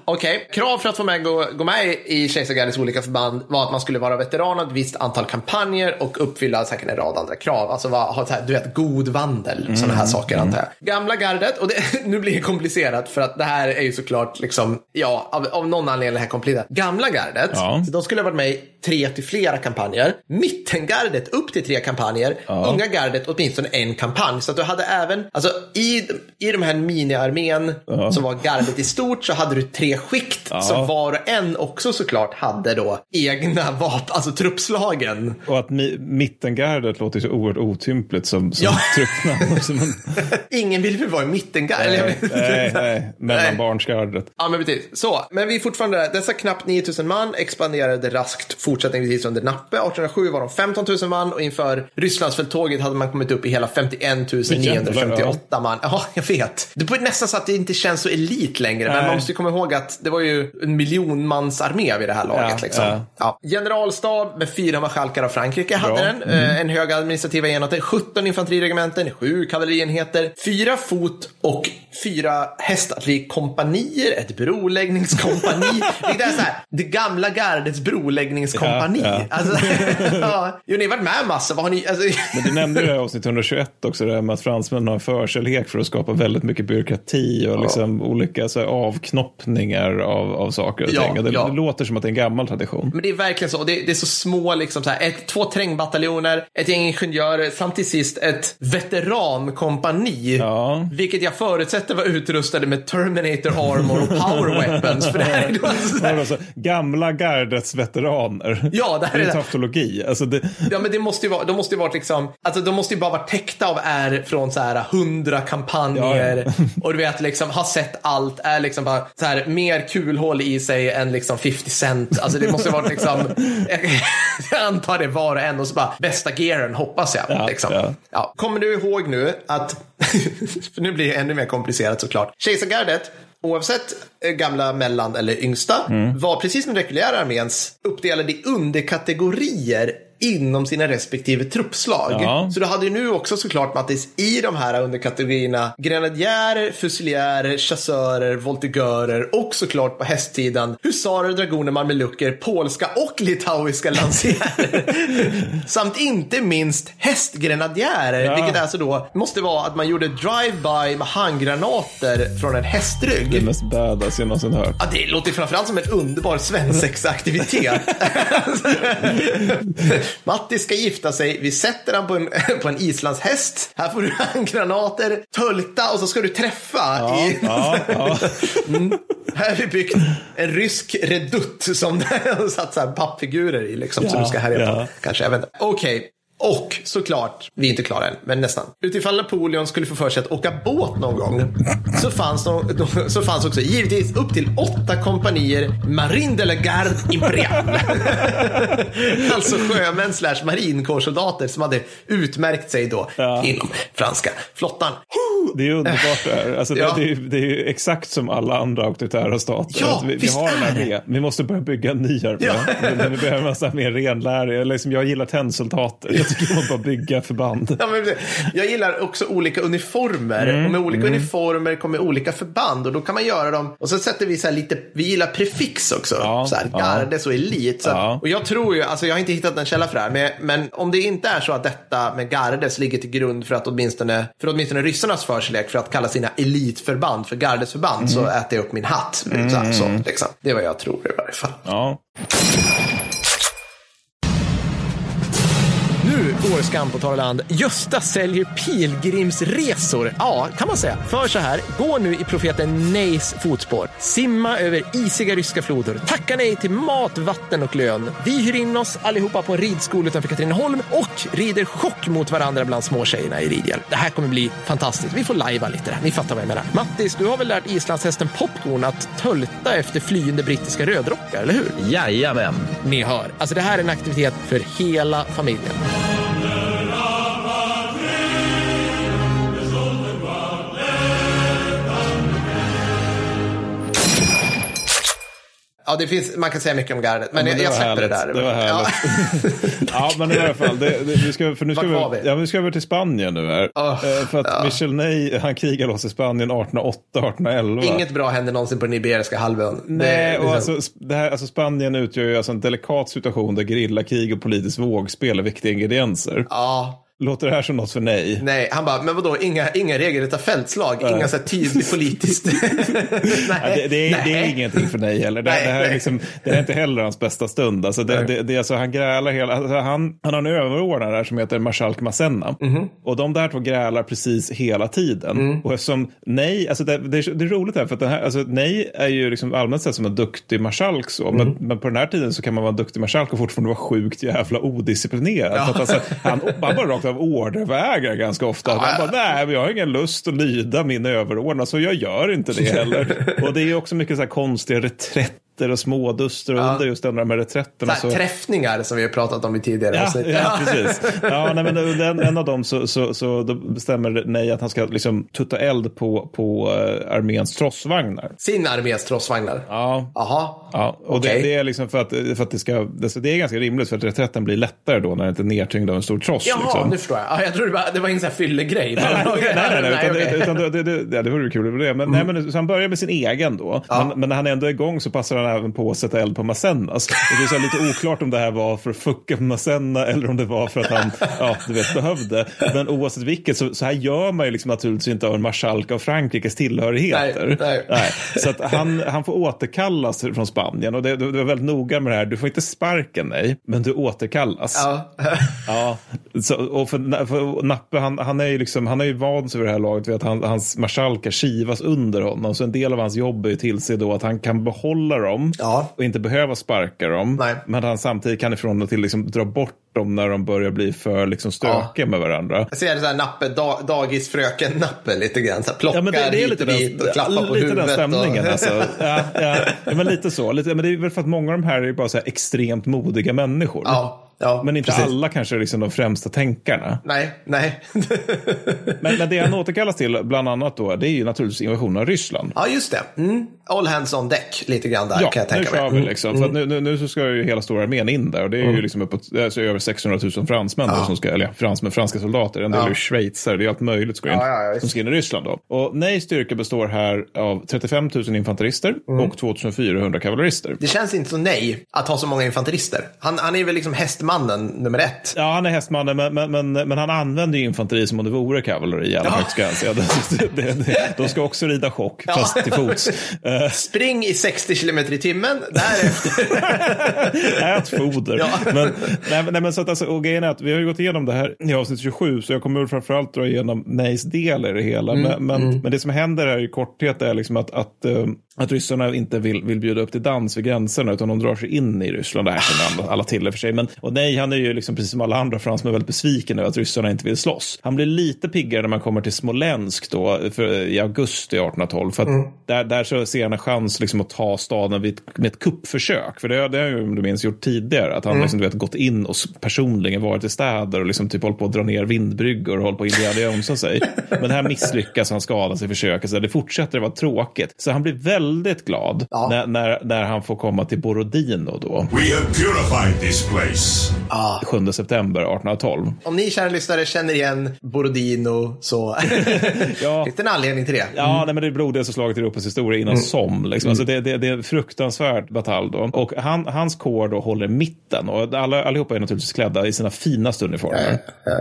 Okej, krav för att få med, gå, gå med i kejsargardets olika förband var att man skulle vara veteran av ett visst antal kampanjer och uppfylla säkert en rad andra krav. Alltså va, ha här, du vet, god vandel, sådana här saker antar jag. Gamla gardet, och det, nu blir det komplicerat för att det här är ju såklart liksom, ja, av, av någon anledning här komplicerat. Gamla gardet, Ja. de skulle ha varit med i tre till flera kampanjer. Mittengardet upp till tre kampanjer. Unga gardet åtminstone en kampanj. Så att du hade även, alltså i, i de här miniarmén som var gardet i stort så hade du tre skikt. som var och en också såklart hade då egna vapen, alltså truppslagen. Och att mi- mittengardet låter så oerhört otympligt som, som Ja. truppnamn. Ingen vill väl vara i mittengardet? nej, nej, nej, mellanbarnsgardet. Ja, men precis. Så, men vi är fortfarande där. Dessa knappt 9000 man expanderade raskt fortsättningsvis under Nappe. 1807 var de 15 000 man och inför Rysslandsfälttåget hade man kommit upp i hela 51 958 man. Ja, jag vet. Det är nästan så att det inte känns så elit längre, men Nej. man måste komma ihåg att det var ju en miljonmansarmé vid det här laget. Ja, liksom. ja. Ja. Generalstab med fyra marskalkar av Frankrike hade Bra. den. Eh, En hög administrativa enheter, 17 infanteriregementen, sju kavallerienheter, fyra fot och fyra hästartillerikompanier, ett broläggningskompani. det är så här, det gamla gardets broläggningskompani. Ja, ja. Alltså, ja. Jo, ni har varit med massor. Vad har ni? Alltså, Men du nämnde ju i avsnitt 121 också, det här med att fransmännen har en förkärlek för att skapa väldigt mycket byråkrati och liksom olika så här, avknoppningar av, av saker och ting. Det, det låter som att det är en gammal tradition. Men det är verkligen så. Det, det är så små, liksom så här, ett, två trängbataljoner, ett gäng ingenjörer, samt till sist ett veterankompani. Vilket jag förutsätter var utrustade med Terminator Armor och Power Weapons. För det här är då så Det här, var alltså, gamla gardets veteraner. Ja, det här det är det. tautologi. Alltså det, Ja, men det måste ju vara, de måste ju varit liksom, alltså de måste ju bara vara täckta av är från så här hundra kampanjer Ja, och du vet liksom har sett allt, är liksom bara så här mer kulhål i sig än liksom 50 cent. Alltså det måste ju varit liksom, jag antar det var och en och så bara bästa gearen hoppas jag. Ja, liksom. ja. Ja. Kommer du ihåg nu att, för nu blir det ännu mer komplicerat såklart. Kejsargardet Oavsett eh, gamla, mellan eller yngsta Mm. var precis som reguljära arméns uppdelade i underkategorier inom sina respektive truppslag. Ja. Så du hade ju nu också såklart Mattis i de här underkategorierna grenadjärer, fusiljärer, chassörer, voltigörer och såklart på hästsidan husarer, dragoner, mamelucker, polska och litauiska lansierer. Samt inte minst hästgrenadjärer, Ja. vilket alltså då måste vara att man gjorde drive-by med handgranater från en hästrygg. det mest badass jag någonsin hört. Ja, det låter framförallt som en underbar svensexaktivitet. Matti ska gifta sig. Vi sätter han på en, på en islandshäst. Här får du handgranater, tölta och så ska du träffa. Ja, i, ja, ja. Här har vi byggt en rysk redutt som satt så här pappfigurer i liksom, som Ja, du ska härja på. Kanske, jag vet inte. Okej. Och såklart, vi är inte klara än, men nästan. Utifall Napoleon skulle få för sig att åka båt någon gång så fanns, de, så fanns också givetvis upp till åtta kompanier Marine de la Garde Imperiale. alltså sjömän slash marinkårssoldater som hade utmärkt sig då Ja. inom franska flottan. Det är underbart det här. Alltså, Ja. det, är, det är exakt som alla andra auktoritära stater. Ja, vi, vi har en armé. Vi måste börja bygga en ny armé. Ja. Men vi behöver massa mer renläriga. Liksom, jag gillar tennsoldater. Jag tycker att bara bygga förband. Ja, men jag gillar också olika uniformer. Mm, Och med olika uniformer kommer olika förband. Och då kan man göra dem. Och så sätter vi så här lite, vi gillar prefix också. Ja, så här, ja. gardes och elit. Så, Ja. Och jag tror ju, alltså jag har inte hittat en källa för det här. Men, men om det inte är så att detta med gardes ligger till grund för att åtminstone, för åtminstone ryssarnas förkärlek för att kalla sina elitförband för gardesförband så Mm. äter jag upp min hatt. Så, här, så, liksom. Det är vad jag tror i varje fall. Ja. Nu går skam på land. Gösta säljer pilgrimsresor. Ja, kan man säga. För så här, gå nu i profeten Nejs fotspår. Simma över isiga ryska floder. Tacka nej till mat, vatten och lön. Vi hyr in oss allihopa på en ridskola utanför Katrineholm och rider chock mot varandra bland småtjejerna i ridhjälm. Det här kommer bli fantastiskt. Vi får lajva lite där. Ni fattar vad jag menar. Mattis, du har väl lärt islandshästen Popcorn att tölta efter flyende brittiska rödrockar, eller hur? Jajamän. Ni hör. Alltså det här är en aktivitet för hela familjen. Ja, det finns, man kan säga mycket om gardet, men, men jag, det släpper det härligt. där. Det var härligt. Ja, men i alla fall. Det, det, vi ska, för nu ska vi, vi? Ja, vi ska över till Spanien nu här. Eh, för att Michel Ney, han krigar loss i Spanien 1808, 1811. Inget bra händer någonsin på den Iberiska halvön. Nej, Det- och liksom- alltså, det här, alltså Spanien utgör ju alltså en delikat situation där gerillakrig och politiskt vågspel är viktiga ingredienser. Ja, Låter det här som något för nej? nej, han bara, men vadå, inga, inga regelrätta fältslag, inga så här tydligt politiskt. nej, Ja, det, det, är, det är nej. ingenting för nej heller. Det, Nej, det, här är nej. liksom, det är inte heller hans bästa stund. Alltså det, Nej. det, det, alltså, han grälar hela... Alltså han, han har en överordnad där som heter Marskalk Masenna. Mhm. Och de där två grälar precis hela tiden. Mm. Och eftersom nej, alltså det, det, är, roligt här för att den här, alltså nej är ju liksom allmänt sett som en duktig marskalk så. Men, Mm. men på den här tiden så kan man vara en duktig marskalk och fortfarande vara sjukt jävla odisciplinerad. För att alltså, han, han bara rakt av ordervägrar ganska ofta. Han bara, nej men jag har ingen lust att lyda min överordnad så jag gör inte det heller. och det är också mycket så här konstiga reträtter och småduster under just den där med reträtterna. Så här, träffningar som vi har pratat om i tidigare Ja, avsnitt. ja, precis. Ja, nej, men den, en av dem så, så, så bestämmer nej att han ska liksom tutta eld på, på uh, arméns trossvagnar. Sin armés trossvagnar. Ja, Jaha. Ja, och Okej. det, det är liksom för att, för att det ska, det, det är ganska rimligt för att reträtten blir lättare då när det inte är nedtyngd av en stor tross. Jaha, liksom. nu förstår jag. Ja, jag trodde det var ingen sån här fyllegrej. Nej, nej, nej, utan. Mm. det, utan det, det, det, ja, det vore kul det. Men, nej, men, så han börjar med sin egen då. Men, men när han ändå är igång så passar han även på att sätta eld på Masennas. Och det är lite oklart om det här var för att fucka på Masenna eller om det var för att han ja, du vet, behövde. Men oavsett vilket så, så här gör man ju liksom naturligtvis inte av en marskalk av Frankrikes tillhörigheter. Nej, nej. Så att han, han får återkallas från Spanien och det, det var väldigt noga med det här. Du får inte sparken nej, men du återkallas. Ja. Ja, så, och för, för Nappe, han, han är ju liksom, han är ju van sig vid det här laget vid att han, hans marskalkar kivas under honom. Så en del av hans jobb är ju tillse då att han kan behålla dem Ja. och inte behöva sparka dem. Nej. Men han samtidigt kan ifrån och till liksom dra bort dem när de börjar bli för liksom stökiga med varandra. Jag ser det så här nappe, da, dagisfröken nappe lite grann. Så här, plocka Ja, men det, det är hit lite och dit och den, klappa på lite huvudet. den stämningen. och... Alltså. Ja, ja, ja, men lite så. Lite, men det är väl för att många av de här är bara så här extremt modiga människor. Ja, ja, men inte precis. alla kanske är liksom de främsta tänkarna. Nej, nej. Men, men det han återkallas till, bland annat då, det är ju naturligtvis invasionen av Ryssland. ja, just det. Mm. All hands on deck lite grann där Ja, kan jag nu tänka kör mig. vi Mm. liksom. För att nu, nu, nu så ska ju hela stora armén in där och det är ju liksom uppåt, alltså över 600 000 fransmän då, som ska, eller ja, fransmän, franska soldater, en del är ju schweizare, det är allt möjligt ska in, Ja, ja, ja, som ska in i Ryssland då. Och nej styrka består här av 35 000 infanterister Mm. och 2400 kavallerister. Det känns inte så nej att ha så många infanterister. Han, han är väl liksom hästmannen nummer ett. Ja, han är hästmannen, men, men, men, men han använder ju infanteri som om det vore kavalleri i alla det, det, de ska också rida chock, fast till fots. Spring i 60 kilometer i timmen. Därefter. Ät foder. Ja. Men, nej, nej, men så att, alltså, och grejen är att vi har ju gått igenom det här i avsnitt 27, så jag kommer väl framförallt dra igenom Neys del i det hela. men, men, men det som händer här i korthet är liksom att, att, eh, att ryssarna inte vill, vill bjuda upp till dans vid gränserna, utan de drar sig in i Ryssland. Det här känner alla, alla till i och för sig. Men, och nej, han är ju liksom precis som alla andra fransmän väldigt besviken över att ryssarna inte vill slåss. Han blir lite piggare när man kommer till Smolensk då, för, i augusti 1812. För att där, där så ser han en chans liksom, att ta staden vid, med ett kuppförsök. För det, har ju, om du minns, gjort tidigare. Att han Mm. liksom, du vet, gått in och personligen varit i städer och liksom, typ, hållit på att dra ner vindbryggor och hållit på att Indiana Jonesa sig. Men det här misslyckas, han skadas i försöket. Så det fortsätter att vara tråkigt. Så han blir väldigt glad Ja. när, när, när han får komma till Borodino då. We have purified this place. 7 september 1812. Om ni kära lyssnare känner igen Borodino så Ja. finns det en anledning till det. Ja, nej, men det är blodigaste slaget i Europas historia innan som. Liksom. Alltså det, det, det är en fruktansvärd batalj då. Och han, hans kår då håller mitten. Och alla, allihopa är naturligtvis klädda i sina finaste uniformer.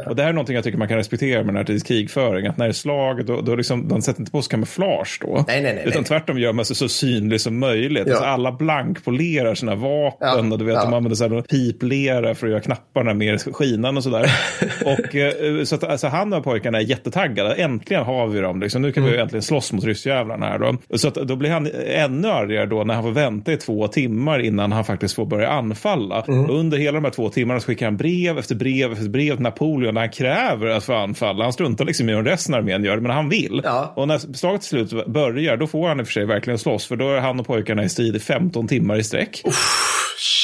Och det här är någonting jag tycker man kan respektera med den här tidens krigföring. Att när det är slag, då, då liksom, man sätter inte på sig kamouflage då. Nej, nej, nej, Utan nej. tvärtom gör man sig så synlig som möjligt. Ja. Alltså alla blankpolerar sina vapen. Ja, Och du vet, ja. de använder så här piplera för att göra knapparna mer skinande och sådär. och, eh, så att, alltså, han och pojkarna är jättetaggade. Äntligen har vi dem. Liksom. Nu kan Mm. vi äntligen slåss mot ryssjävlarna här då. Så att, då blir han ännu argare då när han får vänta i två timmar innan han faktiskt får börja anfalla. Mm. Under hela de här två timmarna så skickar han brev efter brev efter brev till Napoleon där han kräver att få anfalla. Han struntar liksom i hur resten av armén gör, men han vill. Ja. Och när slaget till slut börjar, då får han i och för sig verkligen slåss, för då är han och pojkarna i strid i 15 timmar i sträck.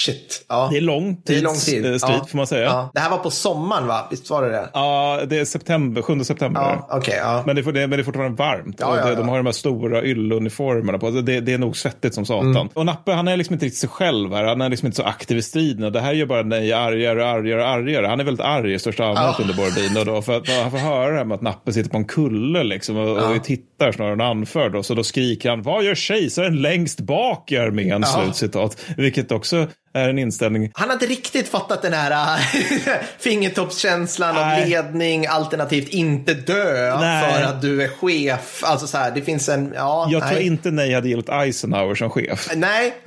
Shit. Ja. Det är lång Det är tids lång tid. eh, strid, ja. får man säga. Ja. Det här var på sommaren va? Visst var det det? Ja, det är september, 7 september. Ja, okej. ja. Men, det, får- det, men det är fortfarande varmt. Ja, det. De har de här stora ylleuniformerna på. Det, det är nog svettigt som satan. Mm. Och Nappe, han är liksom inte riktigt sig själv här. Han är liksom inte så aktiv i striden. Och det här gör bara nej argare och argare och argare. Han är väldigt arg i största allmänhet under Borodino. Då, för att han får höra det här med att Nappe sitter på en kulle liksom, och, och tittar snarare än anför. Då. Så då skriker han, vad gör kejsaren längst bak i armén? Ja. Slutcitat. Vilket också är en inställning Han har inte riktigt fattat den här äh, fingertoppskänslan av ledning alternativt inte dö Nej. för att du är chef. Alltså så här, det finns en, ja, Jag nej. tror inte nej hade gillat Eisenhower som chef. Nej,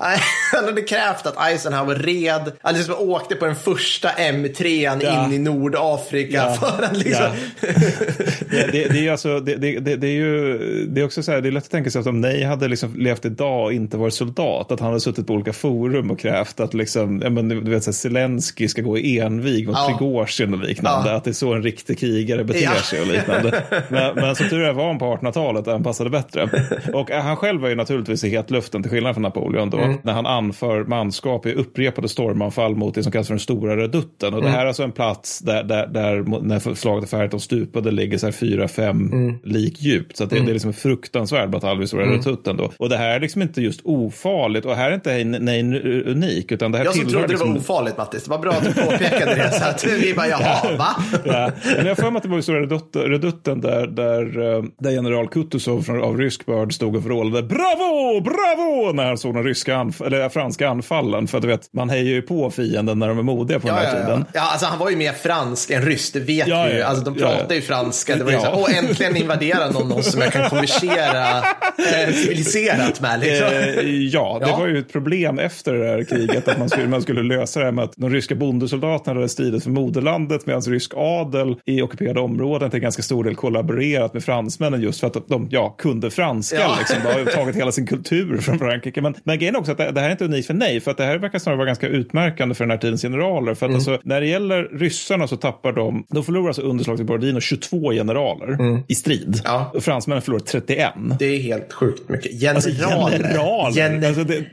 han hade krävt att Eisenhower red, alltså liksom åkte på den första M3 Ja. in i Nordafrika Ja. för att liksom... det, det, det är ju alltså, det, det är ju, det är också så här, det är lätt att tänka sig att om Nej hade liksom levt idag och inte varit soldat, att han hade suttit på olika forum och krävt att liksom, ja, men, du vet, så här, Zelensky ska gå i envig mot Ja. Prigozjin och liknande, Ja. att det är så en riktig krigare beter Ja. sig och liknande. Men, men som tur är var han på 1800-talet, där han passade bättre. Och eh, han själv var ju naturligtvis i hetluften, till skillnad från Napoleon då, Mm. när han anför manskap i upprepade stormanfall mot det som kallas för den stora redutten. Och det Mm. här är alltså en plats där, där, där när slaget är färdigt, de stupade ligger så här fyra, fem Mm. lik djupt. Så det, det är liksom en fruktansvärd batalj vid stora redutten då. Och det här är liksom inte just ofarligt och här är inte nej, unik, utan det här Jag som trodde det var liksom... ofarligt Mattis, det var bra att du påpekade det. Så att vi bara, jaha, va? Ja. Men jag har för mig att det var i Stora Redutt- Redutten där, där, eh, där general Kutuzov från, av rysk börd stod och vrålade bravo, bravo när han såg den ryska anf- eller franska anfallen. För att du vet, man hejar ju på fienden när de är modiga på Ja, den här ja. tiden. ja, alltså han var ju mer fransk än rysk, det vet Ja, vi ju. Alltså de ja. ju franska. Det var ju så här, åh äntligen invaderar någon någon som jag kan konversera eh, civiliserat med. Liksom. Eh, ja, det var ju ett problem efter det här kriget att man skulle, man skulle lösa det här med att de ryska bondesoldaterna hade stridit för moderlandet medan rysk adel i ockuperade områden till ganska stor del kollaborerat med fransmännen just för att de ja, kunde franska. Ja. Liksom, de har tagit hela sin kultur från Frankrike. Men, men grejen är också att det, det här är inte unikt för nej, för att det här verkar snarare vara ganska utmärkande för den här tidens generaler. För att Mm. alltså, när det gäller ryssarna så tappar de, de förlorar alltså under slaget vid Borodino 22 generaler i strid. Mm. Ja. Och fransmännen förlorar 31. Det är helt sjukt mycket. Generaler. Alltså generaler. Gener- Alltså, det,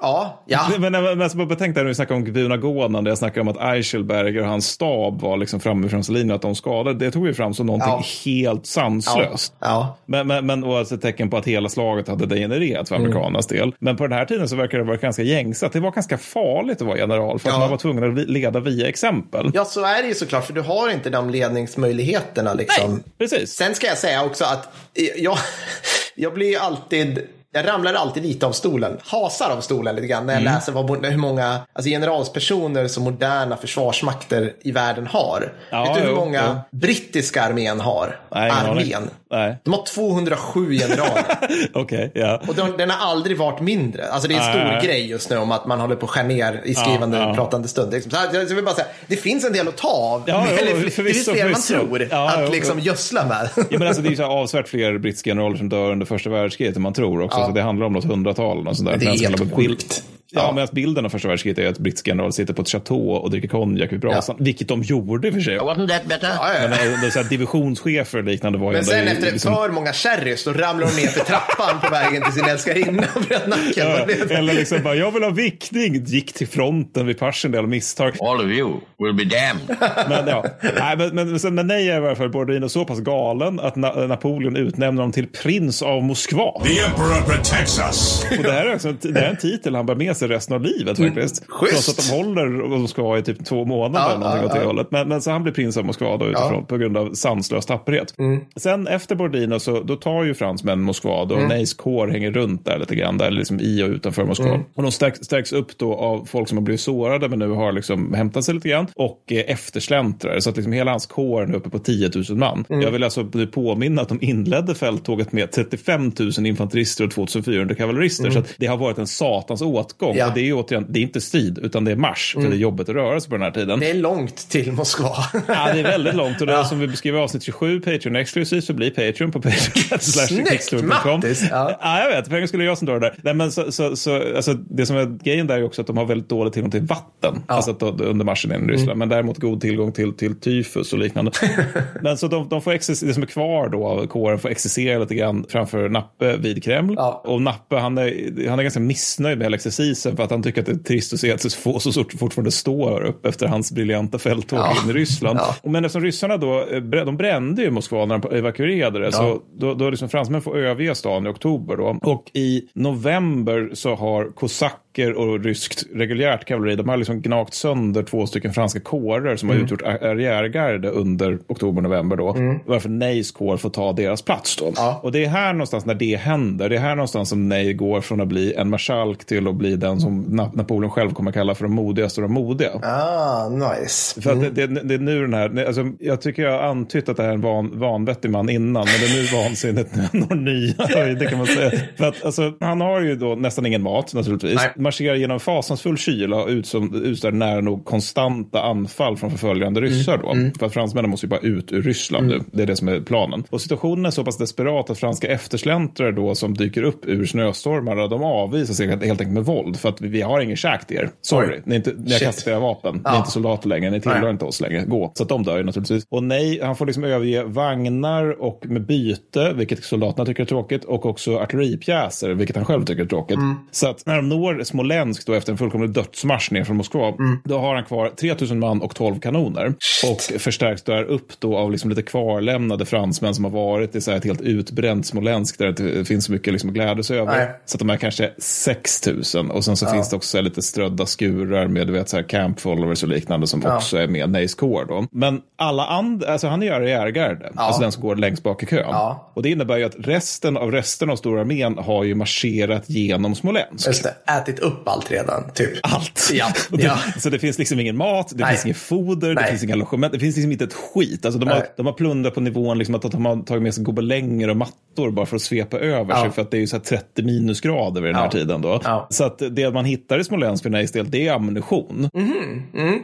ja, ja. men, men, men bara betänk där när vi snackar om Guduna när jag snackar om att Eichelberger och hans stab var liksom framme från linjen att de skadade. Det tog vi fram som någonting Ja. helt sanslöst. ja. Men, men, men och alltså ett tecken på att hela slaget hade degenererat för Mm. amerikanernas del. Men på den här tiden så verkar det vara ganska gängse att det var ganska farligt att vara general för att Ja. man var tvungen att leda via exempel. Ja, så är det ju såklart, för du har inte de ledningsmöjligheterna. Liksom. Precis. Sen ska jag säga också att jag, jag blir ju alltid jag ramlar alltid lite av stolen, hasar av stolen lite grann när jag Mm. läser vad, hur många alltså generalspersoner som moderna försvarsmakter i världen har. Ja, Vet du hur jo, många brittiska armén har? Nej, armén. Nej. De har 207 generaler. Okej, ja. Och den, den har aldrig varit mindre. Alltså det är en stor Nej. grej just nu om att man håller på att skära ner i skrivande, Ja, ja. pratande stund. Liksom. Så här, jag vill bara säga, det finns en del att ta av. Ja, jo, Eller, det förvisso, finns fler man tror Ja, att jo, liksom jo. gödsla med. Ja, men alltså, det är ju avsevärt fler brittiska generaler som dör under första världskriget än man tror också. Så det handlar om något hundratal. Och sådär. Det är helt sjukt. Ja, medan bilden av första världskriget är att brittiska generaler sitter på ett chateau och dricker konjak vid brasan, vilket de gjorde i för sig. Wasn't that better? Ja, ja, Men ja. eh, det är så här, divisionschefer och liknande var Men ändå sen i- efter liksom- för många sherrys då ramlar hon ner för trappan på vägen till sin älskarinna och bröt nacken. Ja, Eller liksom bara, jag vill ha vickning, gick till fronten vid Passchendaele av misstag. All of you will be damned. Men, ja. Nej, men, men, sen, men nej är i alla fall Borodino så pass galen att Na Napoleon utnämner honom till prins av Moskva. The Emperor protects us. Och det här är, också, det här är en titel han bär med sig resten av livet faktiskt. Mm. schysst. Trots att de håller Moskva i typ två månader eller någonting ja, åt det ja. hållet. Men, men så han blir prins av Moskva då utifrån på grund av sanslös tapperhet. Mm. Sen efter Borodino så då tar ju fransmän Moskva då Mm. Neys kår hänger runt där lite grann, där liksom i och utanför Moskva. Mm. Och de stärks, stärks upp då av folk som har blivit sårade men nu har liksom hämtat sig lite grann och eh, eftersläntrar. Så att liksom hela hans kår är uppe på 10 000 man. Mm. Jag vill alltså påminna att de inledde fälttåget med 35 000 infanterister och 2400 kavallerister. Så att det har varit en satans åtgång. Mm. Ja. Och det är ju återigen, det är inte strid utan det är marsch. För det är jobbigt att röra sig på den här tiden. Det är långt till Moskva. Ja, det är väldigt långt och det är som vi beskriver i avsnitt 27, Patreon exklusivt, så blir Patreon på patreon. Snyggt, Mattis! Ja. Ja. jag vet. För en skulle jag som drar det där. Nej, men så, så, så, alltså, det som är grejen där är också att de har väldigt dålig tillgång till vatten. Alltså att, då- under marschen in i Ryssland. Mm. Men däremot god tillgång till, till tyfus och liknande. men så de, de får exis, det som är kvar då av kåren får exercera lite grann framför Nappe vid Kreml. Ja. Och Nappe han är, han är ganska missnöjd med hela exercisen för att han tycker att det är trist att se att så få så sort fortfarande står upp efter hans briljanta fälttåg Ja. in i Ryssland. Ja. Och Men eftersom ryssarna då, eh, de brände ju Moskva när de evakuerade det, så då, då liksom fransmän får överge stan i oktober då. Och i november så har kosacker och ryskt reguljärt kavalleri, de har liksom gnagt sönder två stycken franska kårer som har utgjort ar- arriärgarde under oktober-november då. Varför Neys kår får ta deras plats då. Ja. Och det är här någonstans när det händer, det är här någonstans som Ney går från att bli en marskalk till att bli den som Na- Napoleon själv kommer kalla för de modigaste av de modiga. Ah, nice. För att det, det, det är nu den här, alltså, jag tycker jag har antytt att det här är en van, vanvettig man innan, men det är nu han når nya höjder kan man säga. För att alltså, han har ju då nästan ingen mat naturligtvis, Nej. Marscherar genom fasansfull kyla och ut som, utstår nära nog konstanta anfall från förföljande ryssar då. För att fransmännen måste ju bara ut ur Ryssland nu, det är det som är planen. Och situationen är så pass desperat att franska eftersläntrare då som dyker upp ur snöstormar, de avvisas helt enkelt med våld för att vi, har ingen käk till er. Sorry, Oj. ni, är inte, ni har kastat era vapen, ni är Ja. inte soldater längre, ni tillhör Nej. inte oss längre. Gå. Så att de dör ju naturligtvis. Och nej, han får liksom överge vagnar och med byte, vilket soldaterna tycker är tråkigt, och också artilleripjäser, vilket han själv tycker är tråkigt. Mm. Så att när de når Smolensk då efter en fullkomlig dödsmarsch ner från Moskva, Mm. då har han kvar 3000 man och 12 kanoner. Och förstärks där upp då av liksom lite kvarlämnade fransmän som har varit i så här ett helt utbränt Smolensk där det inte finns så mycket liksom att glädjas över. Nej. Så att de är kanske 6000 och sen så finns det också lite strödda skurar med du vet, så här camp followers och liknande som också är med Core då. Men alla andra, alltså han är ju arriärgarde, alltså den som går längst bak i kön. Ja. Och det innebär ju att resten av resten av stora armén har ju marscherat genom Smolensk. Just det, ätit upp allt redan, typ. Allt. Ja, det, ja. Så det finns liksom ingen mat, det Nej. finns inget foder, det Nej. finns inga logement, det finns liksom inte ett skit. Alltså de, har, de har plundrat på nivån liksom att de har tagit med sig gobelänger och mattor bara för att svepa över Ja. sig för att det är ju så här 30 minusgrader vid den här Ja. tiden då. Så att det man hittar i Smolensk för Neys del, det är ammunition.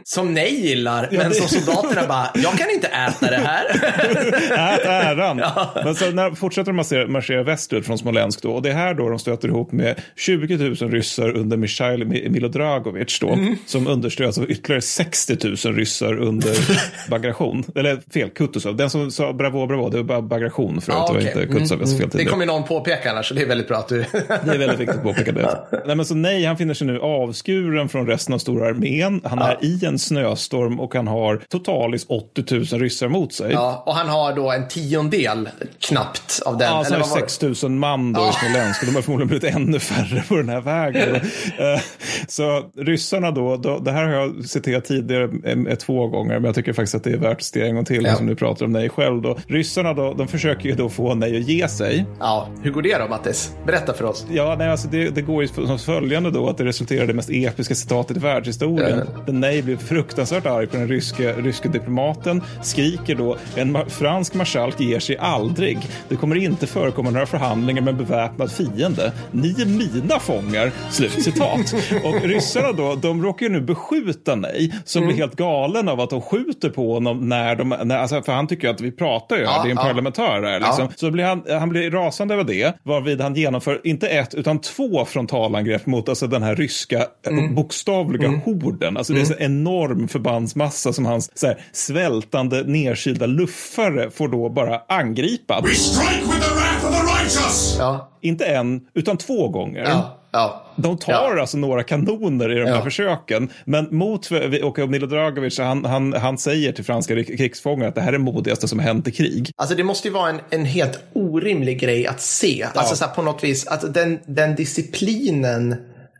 Som nej gillar, men det- som soldaterna bara, jag kan inte äta det här. Ät äran. Men så när fortsätter de marschera, marschera västerut från Smolensk då. Och det är här då de stöter ihop med 20 000 ryssar under Mikhail Mi- Milodragovic då. Som understöds av ytterligare 60 000 ryssar under Bagration. Eller fel, Kutuzov. Den som sa bravo, bravo, det var bara Bagration förut. Ja, det var inte Kutuzov. sa fel Det kommer någon påpeka annars, så det är väldigt bra att du... Det är väldigt viktigt att påpeka det. Nej, men så nej, han finner sig nu avskuren från resten av stora armén. Han är i en snöstorm och han har totalis 80 000 ryssar mot sig. Ja, och han har då en tiondel knappt av den. Ja, så eller var det? 6 000 man då i Smolensk och de har förmodligen blivit ännu färre på den här vägen. Eh, så ryssarna då, då, det här har jag citerat tidigare eh, två gånger, men jag tycker faktiskt att det är värt att citera en gång till, Ja. som du pratar om nej själv då. Ryssarna då, de försöker ju då få nej att ge sig. Ja, hur går det då, Mattis? Berätta för oss. Ja, nej, alltså det, det går ju som följande då att det resulterar i det mest episka citatet i världshistorien. Där Nej blir fruktansvärt arg på den ryske, ryske diplomaten, skriker då en fransk marskalk ger sig aldrig. Det kommer inte förekomma några förhandlingar med en beväpnad fiende. Ni är mina fångar. Slut. Citat. Och ryssarna då, de råkar ju nu beskjuta nej, som Mm. blir helt galen av att de skjuter på honom när de, när, alltså, för han tycker ju att vi pratar ju här, Ja, det är en ja. parlamentör här liksom. Ja. Så blir han, han blir rasande över det, varvid han genomför inte ett utan två frontalangrepp mot alltså, den här ryska Mm. eh, bokstavliga horden. Alltså det är så enorm förbandsmassa som hans så här, svältande nedkylda luffare får då bara angripa. We strike with the wrath of the righteous! Ja, Inte en, utan två gånger. ja, ja. De tar Ja. alltså några kanoner i de här Ja. försöken. Men mot, och Milo Dragovic, han, han, han säger till franska krigsfångar att det här är modigaste som har hänt i krig. Alltså det måste ju vara en, en helt orimlig grej att se. Alltså så här, på något vis, att den, den disciplinen,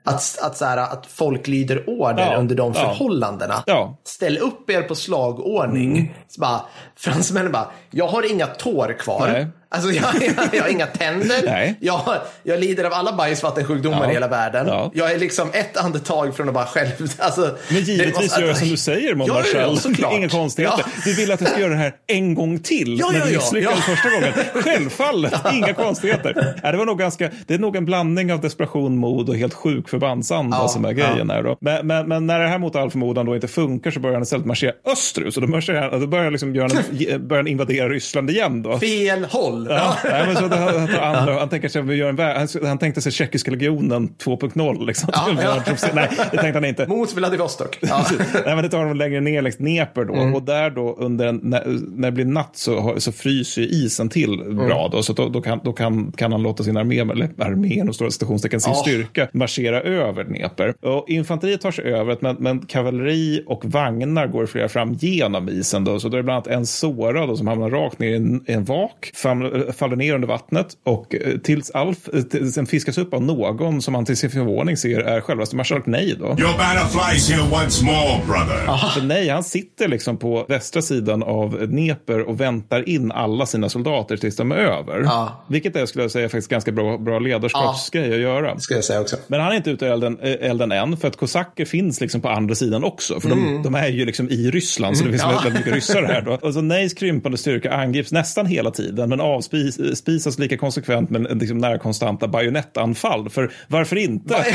att, att, så här, att folk lyder order Ja, under de förhållandena. Ja. Ställ upp er på slagordning. Så bara, fransmännen bara, jag har inga tår kvar. Nej. Alltså jag, jag, jag har inga tänder. Nej. Jag, jag lider av alla bajsvattensjukdomar Ja. i hela världen. Ja. Jag är liksom ett andetag från att bara själv... Alltså, Men det givetvis måste- gör jag som du säger, Ja, ja, ja, Marchal. såklart. Inga konstigheter. Ja. Du vill att jag ska göra det här en gång till Ja, när ja, ja, misslyckades ja. första gången. Självfallet, inga konstigheter. Ja, det, var nog ganska, det är nog en blandning av desperation, mod och helt sjuk förbandsanda Ja, som är ja. grejen här. Då. Men, men, men när det här mot all förmodan då inte funkar så börjar han istället marschera österut. Så då, marscherar, då börjar, liksom börjar han invadera Ryssland igen. Då. Fel håll. Ja, nej, men så det, han, andra, han, tänker sig, vi gör en, vä- han, han tänkte sig tjeckiska legionen 2.0. Liksom. Ja, ja. Nej, det tänkte han inte. Mot Vladivostok. Ja. Nej, men det tar de längre ner längs Dnepr då. Mm. Och där då under en, när, när det blir natt så, så fryser isen till Mm. bra då. Så då, då, kan, då kan, kan han låta sin armé, eller armén och stora citationstecken, sin Ja. styrka marschera över Dnepr. Och infanteriet tar sig över, men, men kavalleri och vagnar går flera fram genom isen då. Så då är det bland annat en såra då som hamnar rakt ner i en, en vak, fam, faller ner under vattnet och eh, tills Alf eh, till- sen fiskas upp av någon som han till sin förvåning ser är självaste marskalk Nej då. Your banner flies here once more, brother. För nej, han sitter liksom på västra sidan av Dnepr och väntar in alla sina soldater tills de är över. Ja. Vilket är, skulle jag säga, faktiskt ganska bra, bra ledarskapsgrej att göra. Ska jag säga också. Men han är inte ute i elden, eh, elden än, för att kosacker finns liksom på andra sidan också. För de, de är ju liksom i Ryssland, så det finns Mm. Ja. väldigt mycket ryssar här. Då. Och så Nejs krympande styrka angrips nästan hela tiden, men avspisas lika konsekvent med liksom närkonstanta bajonettanfall. För varför inte?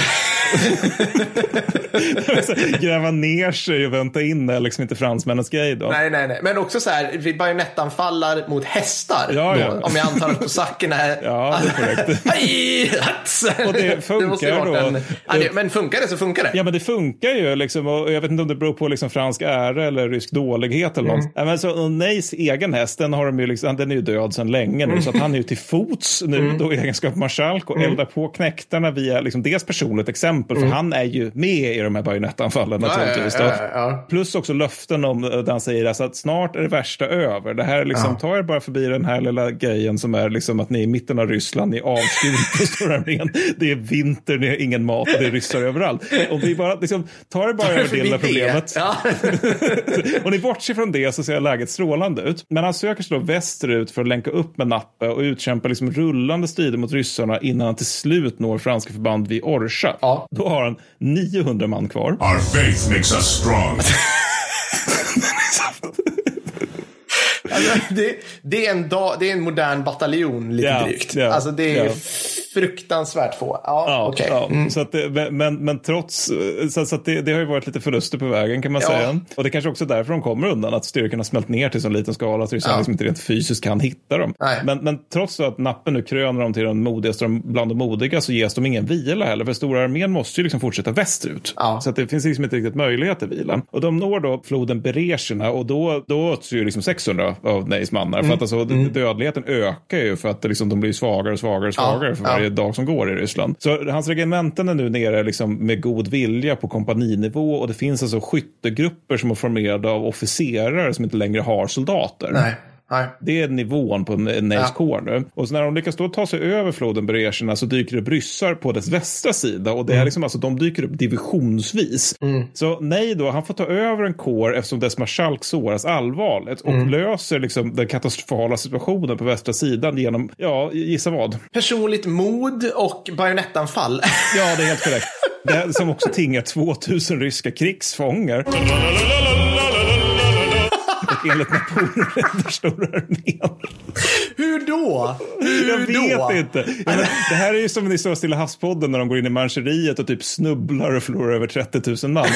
Gräva ner sig och vänta in är liksom inte fransmännens grej då. Nej, nej, nej. Men också så här, vi bajonettanfallar mot hästar. Ja, då, ja. Om jag antar att kosackerna är... Ja, det är korrekt. Och det funkar varit då. En... Ja, det, men funkar det så funkar det. Ja, men det funkar ju. Liksom, och jag vet inte om det beror på liksom, fransk ära eller rysk dålighet eller något. Mm. Ja, men så, och Neys egen häst, den, har de ju liksom, den är ju död sedan länge nu. Så att han är ju till fots nu Mm. då i egenskap av marskalk och eldar på knäktarna via liksom, dels personligt exempel. För han är ju med i de här bajonettanfallen Mm. Ja, naturligtvis. ja, ja, ja. Plus också löften om eh, där han säger alltså, att snart är det värsta över. Det här är liksom, ta er bara förbi den här lilla grejen som är liksom att ni är i mitten av Ryssland, ni är avskurna på stora armén. Det är vinter, ni har ingen mat och det är ryssar överallt. Om vi bara liksom, tar er bara över det lilla problemet. Ja. och ni bortser från det så ser läget strålande ut. Men han söker sig då västerut för att länka upp med Nappe och utkämpa liksom rullande strider mot ryssarna innan han till slut når franska förband vid Orsa. Ja. Då har han 900 man kvar. Our faith makes us strong. Alltså, det, det, är en dag, det är en modern bataljon lite Ja, drygt. ja, alltså det är ja. fruktansvärt få. Ja, Ja, okej. ja. Mm. Så att det, men, men trots, så, så att det, det har ju varit lite förluster på vägen kan man Ja. säga. Och det kanske också är därför de kommer undan, att styrkan har smält ner till så liten skala att ryssarna Ja. liksom inte rent fysiskt kan hitta dem. Nej. Men, men trots att nappen nu kröner dem till de modigaste bland de modiga så ges de ingen vila heller, för stora armén måste ju liksom fortsätta västerut. Ja. Så att det finns liksom inte riktigt möjlighet till vila. Och de når då floden Berezjina och då, då åts ju liksom 600 av Neys mannar. För att alltså, dödligheten ökar ju för att liksom, de blir svagare och svagare och svagare för ja. varje dag som går i Ryssland. Så hans regementen är nu nere liksom med god vilja på kompaninivå och det finns alltså skyttegrupper som är formerade av officerare som inte längre har soldater. Nej. Nej. Det är nivån på Neys Ja. nu. Och så när de lyckas då ta sig över floden Berezjina så dyker det upp ryssar på dess västra sida. Och det Mm. är liksom, alltså, de dyker upp divisionsvis. Så nej då, han får ta över en kår eftersom dess marskalk såras allvarligt. Och Mm. löser liksom den katastrofala situationen på västra sidan genom, ja, gissa vad? Personligt mod och bajonettanfall. Ja, det är helt korrekt. Det är, som också tingar 2000 ryska krigsfångar. Enligt Napoleon räddar stora armén. Hur då? Jag då? vet inte. Ja, men det här är ju som i Stilla havspodden när de går in i mancheriet och typ snubblar och förlorar över 30 000 man.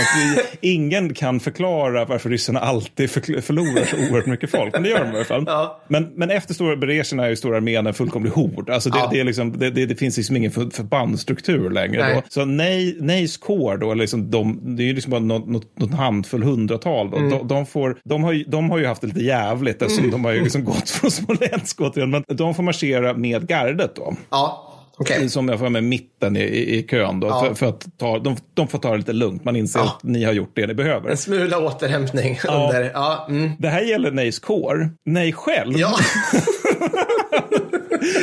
Vi, ingen kan förklara varför ryssarna alltid förlorar så oerhört mycket folk. Men det gör de i alla fall. Ja. Men, men efter stora berecherna är ju stora armén en fullkomlig hord. Alltså det, Ja. det, är liksom, det, det, det finns liksom ingen för, förbandsstruktur längre. Nej. Då. Så nej, Neys Core då, liksom de, det är ju liksom bara något, något, något handfull hundratal. Då. Mm. De, de, får, de, har, de har ju haft det lite jävligt eftersom de har ju liksom gått från Smolensk återigen. Men de får marschera med gardet då. Ja, okej. Som jag får med mitten i, i, kön då. Ja. För, för att ta, de, de får ta det lite lugnt. Man inser Ja. att ni har gjort det ni behöver. En smula återhämtning Ja. under. Ja, mm. Det här gäller Neys Core. Nej själv. ja.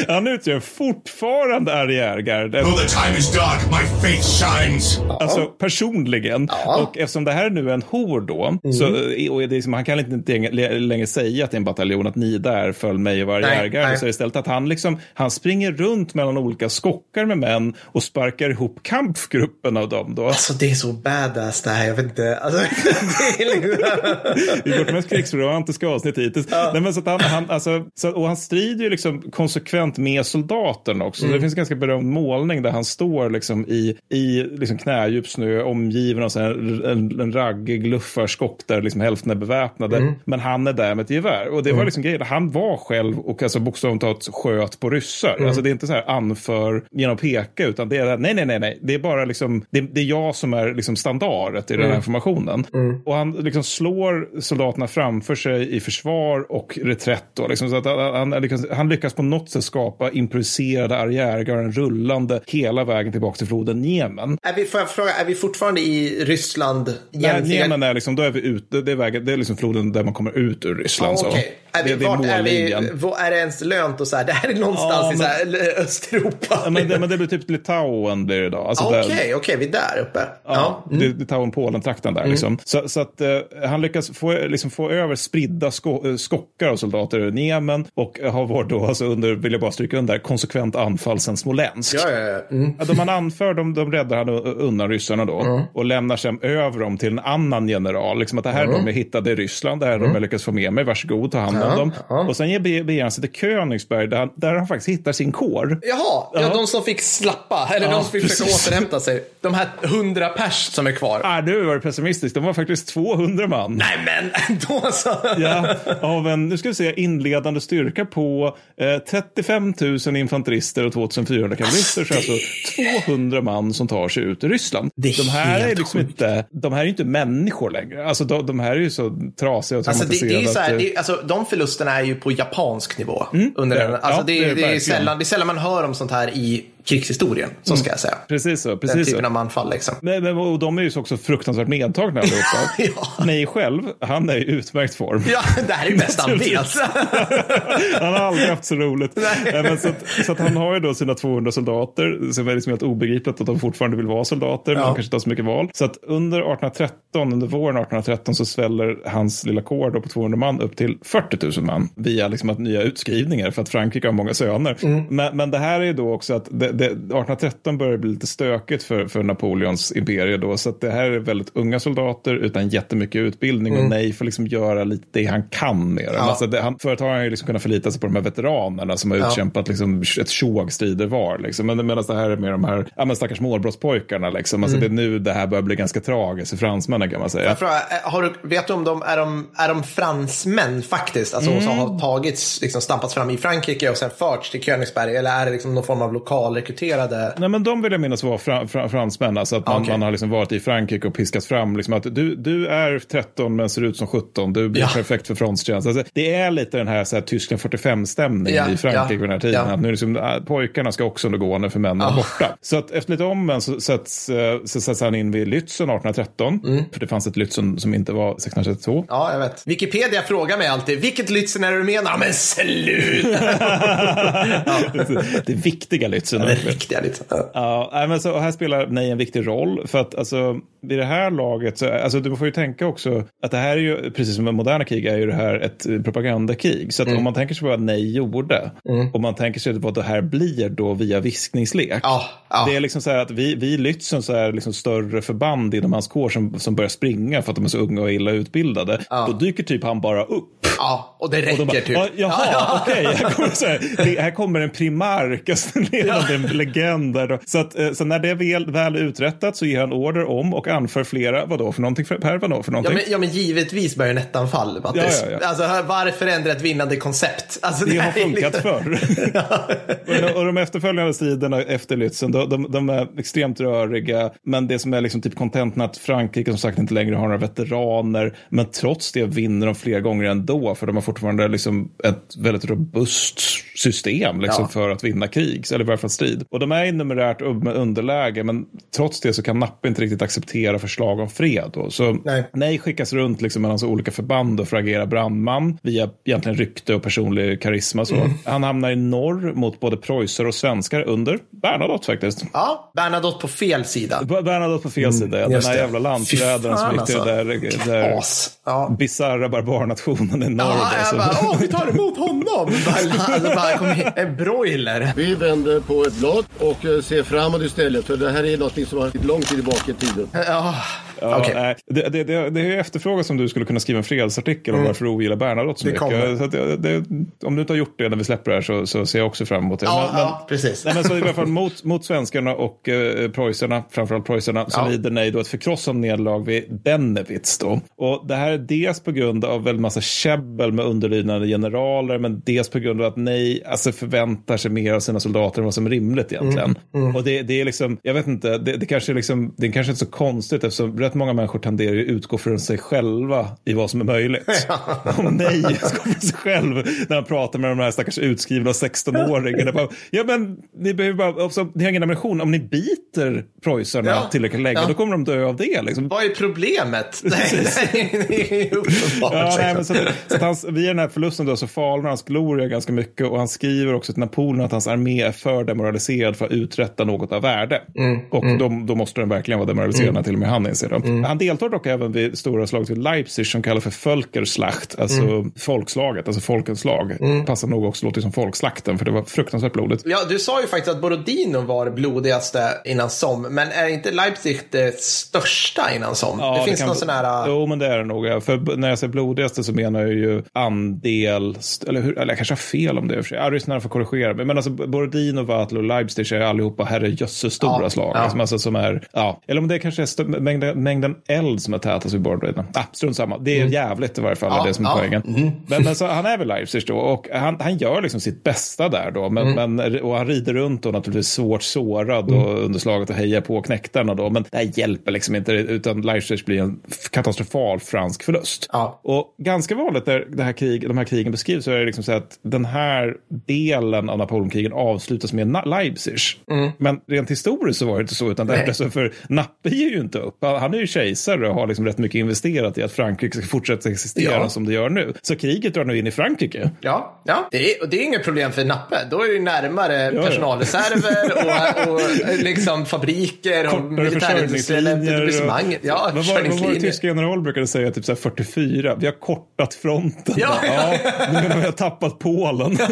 Han utgör fortfarande arriärgardet. Though the time is dark, my face shines. Alltså personligen. Ja. Och eftersom det här är nu en hord då. Så, och det är som, han kan inte längre- säga till en bataljon att ni där föll mig och var nej. Så istället att han liksom, han springer runt mellan olika skockar med män och sparkar ihop kampgruppen av dem då. Alltså det är så badass det här. Jag vet inte. Alltså, det är liksom... Det är vårt mest krigsromantiska avsnitt hittills. Nej, men så att han, han, alltså, så, och han strider ju liksom konsekvent med soldaterna också. Mm. Det finns en ganska berömd målning där han står liksom i, i liksom knädjup snö omgiven av här en, en raggig luffarskock där liksom hälften är beväpnade. Mm. Men han är där med ett gevär. Och det var liksom grejen. Han var själv och alltså bokstavligt talat sköt på ryssar. Mm. Alltså det är inte så här anför genom att peka utan det är nej, nej, nej, nej. Det är bara liksom, det, det är jag som är liksom standardet i den här formationen. Och han liksom slår soldaterna framför sig i försvar och reträtt. Då, liksom, så att han, han, lyckas, han lyckas på något sätt skapa improviserade arriärgarden rullande hela vägen tillbaka till floden Jemen. är vi, får jag fråga, är vi fortfarande i Ryssland? Egentligen? Jemen är liksom, då är vi ute, det är, vägen, det är liksom floden där man kommer ut ur Ryssland. Ja, så. Okej. Är, vi, det, vart är, vi, är det ens lönt och så här? Det här är någonstans Ja, i så här, Östeuropa. Ja, men, det, men det blir typ Litauen blir det idag. Alltså Ah, Okej, okej, vi är där uppe. Ja, Ja. tar om Polen-trakten där. Liksom. Så, så att eh, han lyckas få, liksom, få över spridda sko, eh, skockar av soldater ur Jemen och har varit då, alltså, under, vill jag bara stryka under, konsekvent anfall sedan Smolensk. Ja, ja, ja. Mm. De han anför, de, de räddar han undan ryssarna då och lämnar sen över dem till en annan general. Liksom att det här är de jag hittade i Ryssland, det här är de jag lyckats få med mig, varsågod, ta hand om dem. Och sen ger be- beger han sig till Königsberg där han, där han faktiskt hittar sin kår. Jaha, ja. Ja. de som fick slappa, eller Ja, de som fick försöka återhämta sig. De här hundra pers som är kvar. Ah, nu var det pessimistiskt, de var faktiskt 200 man. Nej men, då så. Ja, av en, nu ska vi se, inledande styrka på eh, 35 000 infanterister och 2400 kavalister. Så alltså 200 man som tar sig ut ur Ryssland. Det är de här är helt liksom sjukt. inte, de här är inte människor längre. Alltså de, de här är ju så trasiga och Alltså, det, det är traumatiserade. så här, det, är- alltså, de förlusterna är ju på japansk nivå. Under det är den, alltså, Ja, det, det är det, är verkligen. sällan, det är sällan man hör om sånt här i krigshistorien, så ska jag säga. Precis så. Den Precis typen så. av anfall liksom. Men, men, och de är ju så också fruktansvärt medtagna allihopa. Ja. Mig själv, han är i utmärkt form. Ja, det här är ju bäst han vet. Han har aldrig haft så roligt. Nej, men så, att, så att han har ju då sina 200 soldater. Det är liksom helt obegripligt att de fortfarande vill vara soldater. Men Ja. de kanske inte har så mycket val. Så att under 1813, under våren 1813 så sväller hans lilla kår då på 200 man upp till 40 000 man. Via liksom att nya utskrivningar för att Frankrike har många söner. Mm. Men, men det här är ju då också att det, det, 1813 börjar bli lite stökigt för, för Napoleons imperie då. Så det här är väldigt unga soldater utan jättemycket utbildning. Och nej får liksom göra lite det han kan med dem. Mm. Ja. Alltså det, han, förut har han ju liksom kunnat förlita sig på de här veteranerna som har Ja. utkämpat liksom ett tjog strider var. Liksom. Men medan det här är med de här ja, men stackars målbrottspojkarna. Liksom. Alltså Mm. det är nu det här börjar bli ganska tragiskt för fransmännen kan man säga. Frågar, eh, har du, vet du om de är, de är de fransmän faktiskt? Alltså Mm. som har tagits, liksom stampats fram i Frankrike och sen förts till Königsberg? Eller är det liksom någon form av lokalrekryterade? Nej, men de vill jag minnas vara fra, fra, fransmän. Alltså att man, Okej. man har liksom varit i Frankrike och piskats fram. Liksom att du, du är 13 men ser ut som 17. Du blir Ja. perfekt för frontstjänst. Alltså, det är lite den här, så här Tyskland 45-stämning Ja, i Frankrike ja, vid den här tiden. ja. Att nu liksom, äh, pojkarna ska också undergå när för männen är borta. Så att efter lite om en så sätts, eh, så sätts han in vid Lützen 1813. Mm. För det fanns ett Lützen som inte var 1632. Ja, jag vet. Wikipedia frågar mig alltid, vilket Lützen är det du menar? Men sluta! det viktiga Lützen. Verkligen. riktiga liksom. Ja. Ja, men så, och här spelar nej en viktig roll. För att alltså, vid det här laget, så, alltså, du får ju tänka också att det här är ju, precis som med moderna krig, är ju det här ett propagandakrig. Så att Mm. om man tänker sig vad nej gjorde, och man tänker sig vad det här blir då via viskningslek. Ja, ja. Det är liksom så här att vi, vi Lützen så är liksom större förband inom hans kår som, som börjar springa för att de är så unga och illa utbildade. Då dyker typ han bara upp. ja, och det Och räcker de bara, typ. "Ja, jaha, Ja, okej, här, kommer så här, här kommer en primark, alltså, är en legend. där. Så, att, eh, så när det är väl, väl uträttat så ger han order om och anför flera, vadå för någonting, per vadå för Ja någonting? men, ja men givetvis bajonettanfall Mattis. Ja, ja, ja. Alltså varför ändra ett vinnande koncept? Alltså, det har här är funkat lite- förr. och, de efterföljande striderna efter Lützen, de, de, de är extremt röriga. Men det som är liksom typ contenten att Frankrike som sagt inte längre har några veteraner. Men trots det vinner de flera gånger ändå. För de har fortfarande liksom ett väldigt robust system liksom, Ja. för att vinna krig. Eller i varje fall strid. Och de är i numerärt med underläge. Men trots det så kan Nappe inte riktigt acceptera förslag om fred. Då. Så Nej. nej skickas runt liksom mellan så olika förband och för att agera brandman. Via egentligen rykte och personlig karisma. Så. Mm. Han hamnar i norr mot både preussar och svenskar under Bernadotte faktiskt. Ja, Bernadotte på fel sida. B- Bernadotte på fel sida, ja. den Mm, här det. jävla landsförrädaren som gick till alltså. den där, där As. Ja. bisarra barbarnationen i norr. Ja, jag så- bara, åh, vi tar emot honom. Bara, alltså, bara, kom hit. En broiler. Vi vänder på ett glad och eh, ser framåt istället. För det här är något som har lång tid tillbaka i tiden. Ja, Ja, nej, det, det, det, det är ju efterfrågan som du skulle kunna skriva en fredsartikel om varför du ogillar Bernadotte så Mm. Det mycket. Så det, det, om du inte har gjort det när vi släpper det här så, så ser jag också fram emot det. Ja, Men- ja, precis. Nej, men så i alla fall mot, mot svenskarna och eh, preussarna, framförallt preussarna, så Ja. lider nej då ett förkrossande nederlag vid Bennewitz. Då. Och det här är dels på grund av väldigt massa käbbel med underlydande generaler, men dels på grund av att nej alltså förväntar sig mer av sina soldater än vad som är rimligt egentligen. Mm, Och det, det är liksom, jag vet inte, det, det kanske är liksom, det är kanske inte så konstigt eftersom rätt många människor tenderar ju utgå från sig själva i vad som är möjligt. Och nej utgår från sig själv när han pratar med de här stackars utskrivna 16-åringarna. Bara, Ja men ni behöver bara, alltså, ni har ingen ammunition. Om ni biter preussarna Ja. tillräckligt länge Ja. då kommer de dö av det. Liksom. Vad är problemet? Nej, nej, det är uppenbart. Ja, nej, liksom. men så att, så att hans, via den här förlusten då så falnar hans gloria ganska mycket och han skriver också till Napoleon att hans armé är för demoraliserad för att uträtta något av värde. Mm, Och Då, då måste den verkligen vara demoraliserad när till och med han inser det. Mm. Han deltar dock även vid stora slaget vid Leipzig som kallas för Völkerslacht, alltså Mm. folkslaget, alltså folkens slag. Passar nog också låter som folkslakten för det var fruktansvärt blodigt. Ja, du sa ju faktiskt att Borodino var det blodigaste innan som. Men är inte Leipzig det största innan som? det finns kan- någon sån här... Jo, men det är det nog. ja. För när jag säger blodigaste så menar jag ju andel, eller, hur, eller jag kanske har fel om det i och för sig. Ja, lyssnarna får korrigera mig. Men alltså Borodino, Vatel och Leipzig är allihopa herrejösses stora Ja, slag. ja. Alltså, som är, ja. Eller om det kanske är mängden, mängden eld som är tätast vid Borodino. Ah, strunt samma. Det är jävligt i varje fall, Ja, det som är ja. poängen. Men, men så, han är väl Leipzig då och han, han gör liksom sitt bästa där då. Men, men, och han rider runt och naturligtvis svårt sårad och under slaget och hejar på knäktarna då. Men det här hjälper liksom inte utan Leipzig blir en katastrofal fransk förlust. Ja. Och ganska vanligt när det här krig, de här krigen beskrivs så är det liksom så att den här delen av Napoleonkrigen avslutas med Leipzig. Men rent historiskt så var det inte så, utan det är för Nappe ger ju inte upp. Han är ju kejsare och har liksom rätt mycket investerat i att Frankrike ska fortsätta existera Ja. som det gör nu. Så kriget drar nu in i Frankrike. Ja, ja. Det, är, och det är inget problem för Nappe. Då är det ju närmare ja. personalreserver och, och liksom fabriker och militärindustriella etablissemang. Ja, vad, var, vad var det tyska general brukade säga? Typ så här 44. Vi har kortat fronten. Ja, ja, ja, nu menar vi har tappat Polen.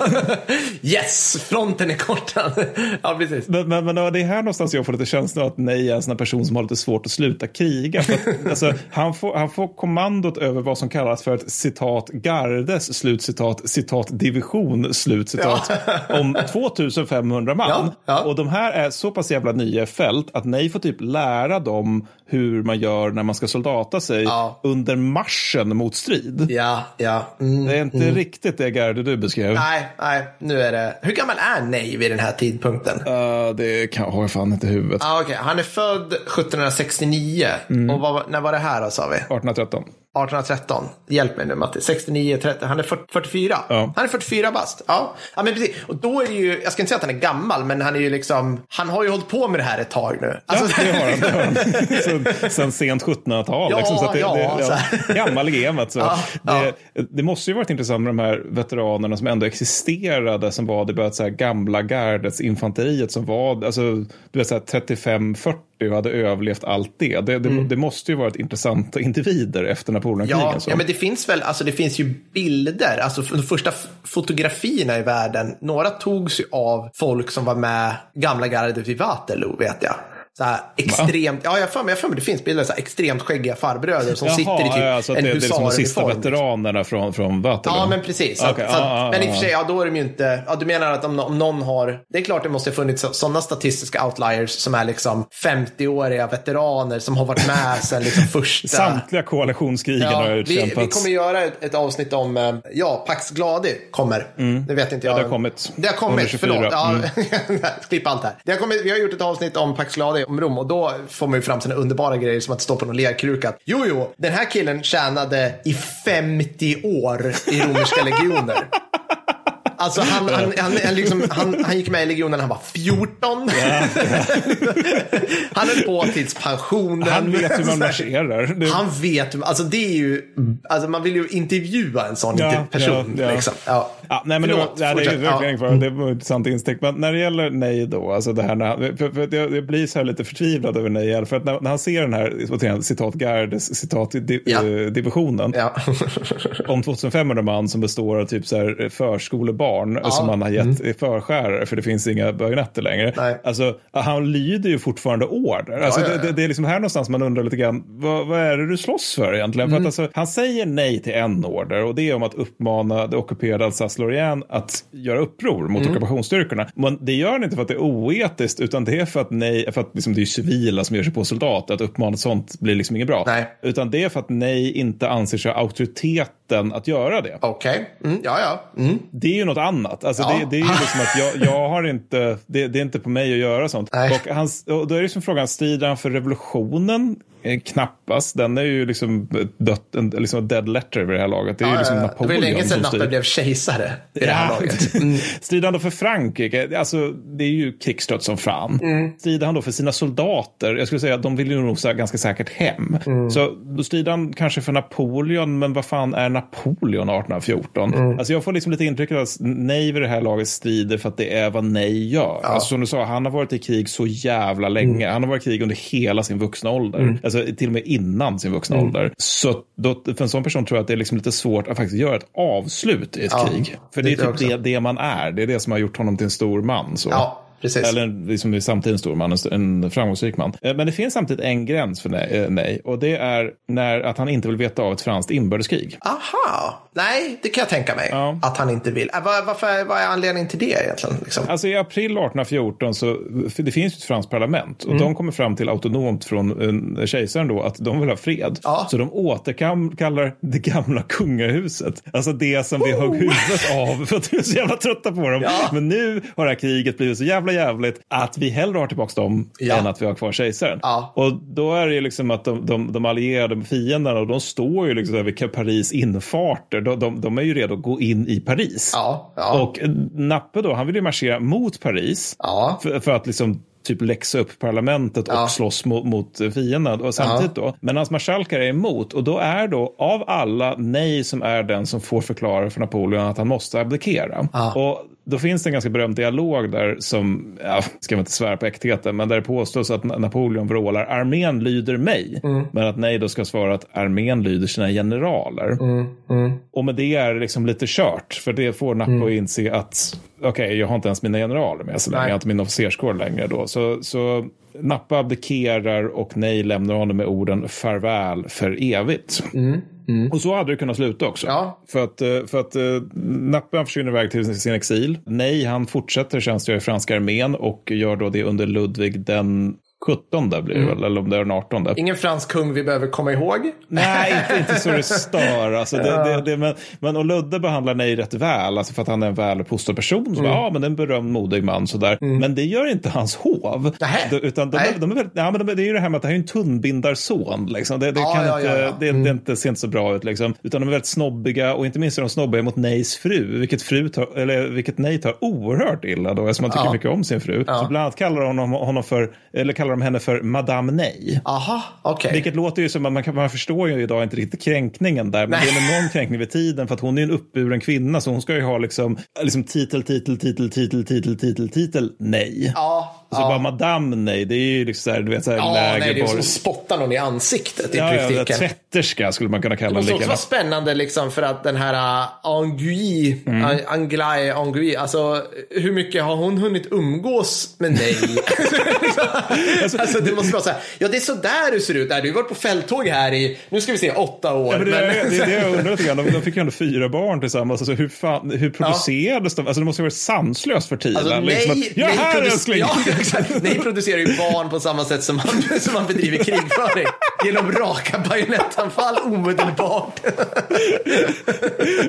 Yes, fronten är kortad. ja, precis. Men, men, men det är här någonstans jag får lite känslan att nej är en sån här person som har lite svårt att sluta kriga. Att, alltså, han, får, han får kommandot över vad som kallas för ett citat gardes, slutcitat, citat division, slutcitat, om 2500 man. Ja, ja. Och de här är så pass jävla nya i fält att nej får typ lära dem hur man gör när man ska soldata sig Ja. under marschen mot strid. Ja, ja. Mm. Det är inte riktigt det garde du beskrev. Nej, nej, nu är det... Hur gammal är Nej vid den här tidpunkten? Uh, det kan, har jag fan inte i huvudet. Ah, okej. Han är född 1769. Mm. Och vad, när var det här då, sa vi? 1813. 1813. Hjälp mig nu Matti. 69, 30. Han är 40, 44. Ja. Han är 44 bast. Ja. ja, men precis. Och då är det ju, jag ska inte säga att han är gammal, men han är ju liksom, han har ju hållit på med det här ett tag nu. Alltså, ja, det har han. Det har han. Sen, sen sent 1700-tal. Ja, liksom, så det, ja, det, så ja, gammal i gamet. Så. Ja, ja. Det, det måste ju varit intressant med de här veteranerna som ändå existerade, som var det bara så här gamla gardets infanteriet som var, alltså, du vet så här 35-40 och hade överlevt allt det. Det, det, det måste ju varit intressanta individer efter Napoleonkrigen. Mm. Ja, så. ja, men det finns väl, alltså det finns ju bilder, alltså de första fotografierna i världen, några togs ju av folk som var med gamla gardet vid Waterloo vet jag. Så här extremt, ja jag har för mig, jag har för mig det finns bilder, så här extremt skäggiga farbröder som sitter i typ ja, att en det, det är liksom de sista husaruniform. veteranerna från, från Waterloo. Ja, men precis. Så Okej, att, så att, ja, men i och för sig, ja, då är de ju inte... Ja, du menar att om, om någon har... Det är klart det måste ha funnits sådana statistiska outliers som är liksom 50-åriga veteraner som har varit med sedan liksom första... Samtliga koalitionskrigen har Ja, vi, utkämpats. vi kommer göra ett, ett avsnitt om, eh, ja, Pax Gladi kommer. Det vet inte jag. Mm. Ja, det har kommit. Det har kommit, 124. förlåt. Ja, Mm. Klipp allt här. Det har kommit, vi har gjort ett avsnitt om Pax Gladi, om och då får man ju fram sina underbara grejer som att stå på någon lerkruka. Jo, jo, den här killen tjänade i 50 år i romerska legioner. Alltså han, han, han, han, liksom, han, han gick med i legionen när han var 14. han höll på tills pensionen. Han vet hur man marscherar. Han vet, alltså det är ju, alltså man vill ju intervjua en sån Ja, person. ja, ja. Liksom. Ja. Ja, nej, men det, var, Förlåt, ja, det är verkligen Ja. kvar. Det var intressant instick. Men när det gäller nej då, alltså det här när, han- för, för jag, jag blir så här lite förtvivlad över nej. För att när, när han ser den här citat Gardes, citat di, Ja. eh, divisionen Ja. om 2500 man som består av typ så här förskolebarn som han har gett i förskärare för det finns inga bajonetter längre. Mm. Nej. Alltså, han lyder ju fortfarande order. Alltså, ja, ja. Det, det, är liksom här någonstans man undrar lite grann, vad, vad är det du slåss för egentligen? Mm. För att alltså, han säger nej till en order och det är om att uppmana det ockuperade Alsace-Lorraine att göra uppror mot Mm. ockupationsstyrkorna. Men det gör han inte för att det är oetiskt utan det är för att nej, för att liksom, det är civila som ger sig på soldater. Att uppmana sånt blir liksom inget bra. Nej. Utan det är för att nej inte anser sig ha auktoriteten att göra det. Okej, mm, ja ja. Mm. Det är ju något annat. Alltså Ja. det, det är ju liksom att jag, jag har inte, det, det är inte på mig att göra sånt. Nej. Och, hans, och då är det som frågan, strider han för revolutionen? Eh, knappast. Den är ju liksom dött, en, liksom dead letter vid det här laget. Det är ju liksom det var Napoleon länge sedan Nappe blev kejsare i det här laget. Mm. Strider han då för Frankrike? Alltså, det är ju krigstrött som fan. Mm. Strider han då för sina soldater? Jag skulle säga att de vill ju nog ganska säkert hem. Mm. Så då strider han kanske för Napoleon, men vad fan är Napoleon 1814? Mm. Alltså jag får liksom lite intrycket att nej vid det här laget strider för att det är vad nej gör. Alltså som du sa, han har varit i krig så jävla länge. Mm. Han har varit i krig under hela sin vuxna ålder. Alltså till och med innan sin vuxna Mm. ålder. Så då, för en sån person tror jag att det är liksom lite svårt att faktiskt göra ett avslut i ett Ja, krig. För det det är typ det, det man är. Det är det som har gjort honom till en stor man. Så. Ja, precis. Eller liksom samtidigt en stor man, en, framgångsrik man. Eh, Men det finns samtidigt en gräns för nej, eh, nej. Och det är när att han inte vill veta av ett franskt inbördeskrig. Aha, nej, det kan jag tänka mig Ja. att han inte vill. Äh, vad, varför, vad är anledningen till det egentligen? Liksom? Alltså i april 1814 så det finns ju ett franskt parlament och Mm. de kommer fram till autonomt från eh, kejsaren då att de vill ha fred. Ja. Så de återkallar det gamla kungahuset. Alltså det som vi högg huvudet av för att vi är så jävla trötta på dem. Ja. Men nu har det här kriget blivit så jävla jävligt att vi hellre har tillbaka dem än att vi har kvar kejsaren. Och då är det ju liksom att de, de, de allierade fienderna, och de står ju liksom vid Paris infarter. De, de, de är ju redo att gå in i Paris. Ja, ja. Och Nappe då, han vill ju marschera mot Paris. Ja. För, för att liksom typ läxa upp parlamentet och Ja. slåss mot, mot fienden. Och samtidigt då, men hans marskalkar är emot. Och då är då av alla nej som är den som får förklara för Napoleon att han måste abdikera. Och då finns det en ganska berömd dialog där som, ja, ska man inte svära på äktheten, men där det påstås att Napoleon vrålar armén lyder mig. Men att nej då ska svara att armén lyder sina generaler. Och med det är det liksom lite kört, för det får Nappe att inse att okej, jag har inte ens mina generaler med sig längre, Nej. jag har inte min officerskår längre då. Så, så Nappe abdikerar och nej lämnar honom med orden farväl för evigt. Och så hade det kunnat sluta också. Ja. För att, eh, för att eh, Nappe han försvinner iväg till sin exil. Nej, han fortsätter tjänstgöra i franska armén och gör då det under Ludvig den 17 blir det väl, eller om det är den 18. Ingen fransk kung vi behöver komma ihåg. Nej, inte, inte så det stör. Alltså, det, det, det, men, men, och Ludde behandlar Nej rätt väl, alltså för att han är en väluppfostrad person. Så Mm. bara, ja, men en berömd, modig man. Sådär. Men det gör inte hans hov. De, utan de, är- de är väldigt, ja, men de, det är ju det här med att det här är en tunnbindarson. Liksom. Det, det, Ja, kan ja, inte, ja. Det, det, inte, ser inte så bra ut. Liksom. Utan de är väldigt snobbiga och inte minst är de snobbiga mot Neys fru. Vilket, fru tar, eller, vilket Nej tar oerhört illa då, eftersom han tycker mycket om sin fru. Så bland annat kallar de honom, honom för, eller kallar de henne för Madame Nej. Aha, okej. Vilket låter ju som att man, kan, man förstår ju idag inte riktigt kränkningen där. Men Nej. det är nog någon kränkning vid tiden för att hon är en uppburen kvinna så hon ska ju ha liksom, liksom titel, titel, titel, titel, titel, titel, titel, nej. Ja, Så bara madame nej, det är ju liksom så här, du vet så här ja lägre nej, det är som borg- att spotta någon i ansiktet i Ja, ja, praktiken. tvätterska skulle man kunna Det kalla måste också vara spännande liksom för att den här uh, Angui, Mm. Anglais Angui, alltså hur mycket har hon hunnit umgås med dig? alltså det måste vara så här, ja det är så där du ser ut, Nej, du har varit på fälttåg här i, nu ska vi se, åtta år. Ja, men det, men- det är det jag undrar lite grann. De, de fick ju ändå fyra barn tillsammans. Alltså, hur, fan, hur producerades de? Alltså, det måste ha varit sanslöst för tiden. Alltså, liksom nej, att, ja, nej, här produc- älskling! ja, exakt. nej producerar ju barn på samma sätt som man, som man bedriver krigföring. Genom raka bajonettanfall omedelbart.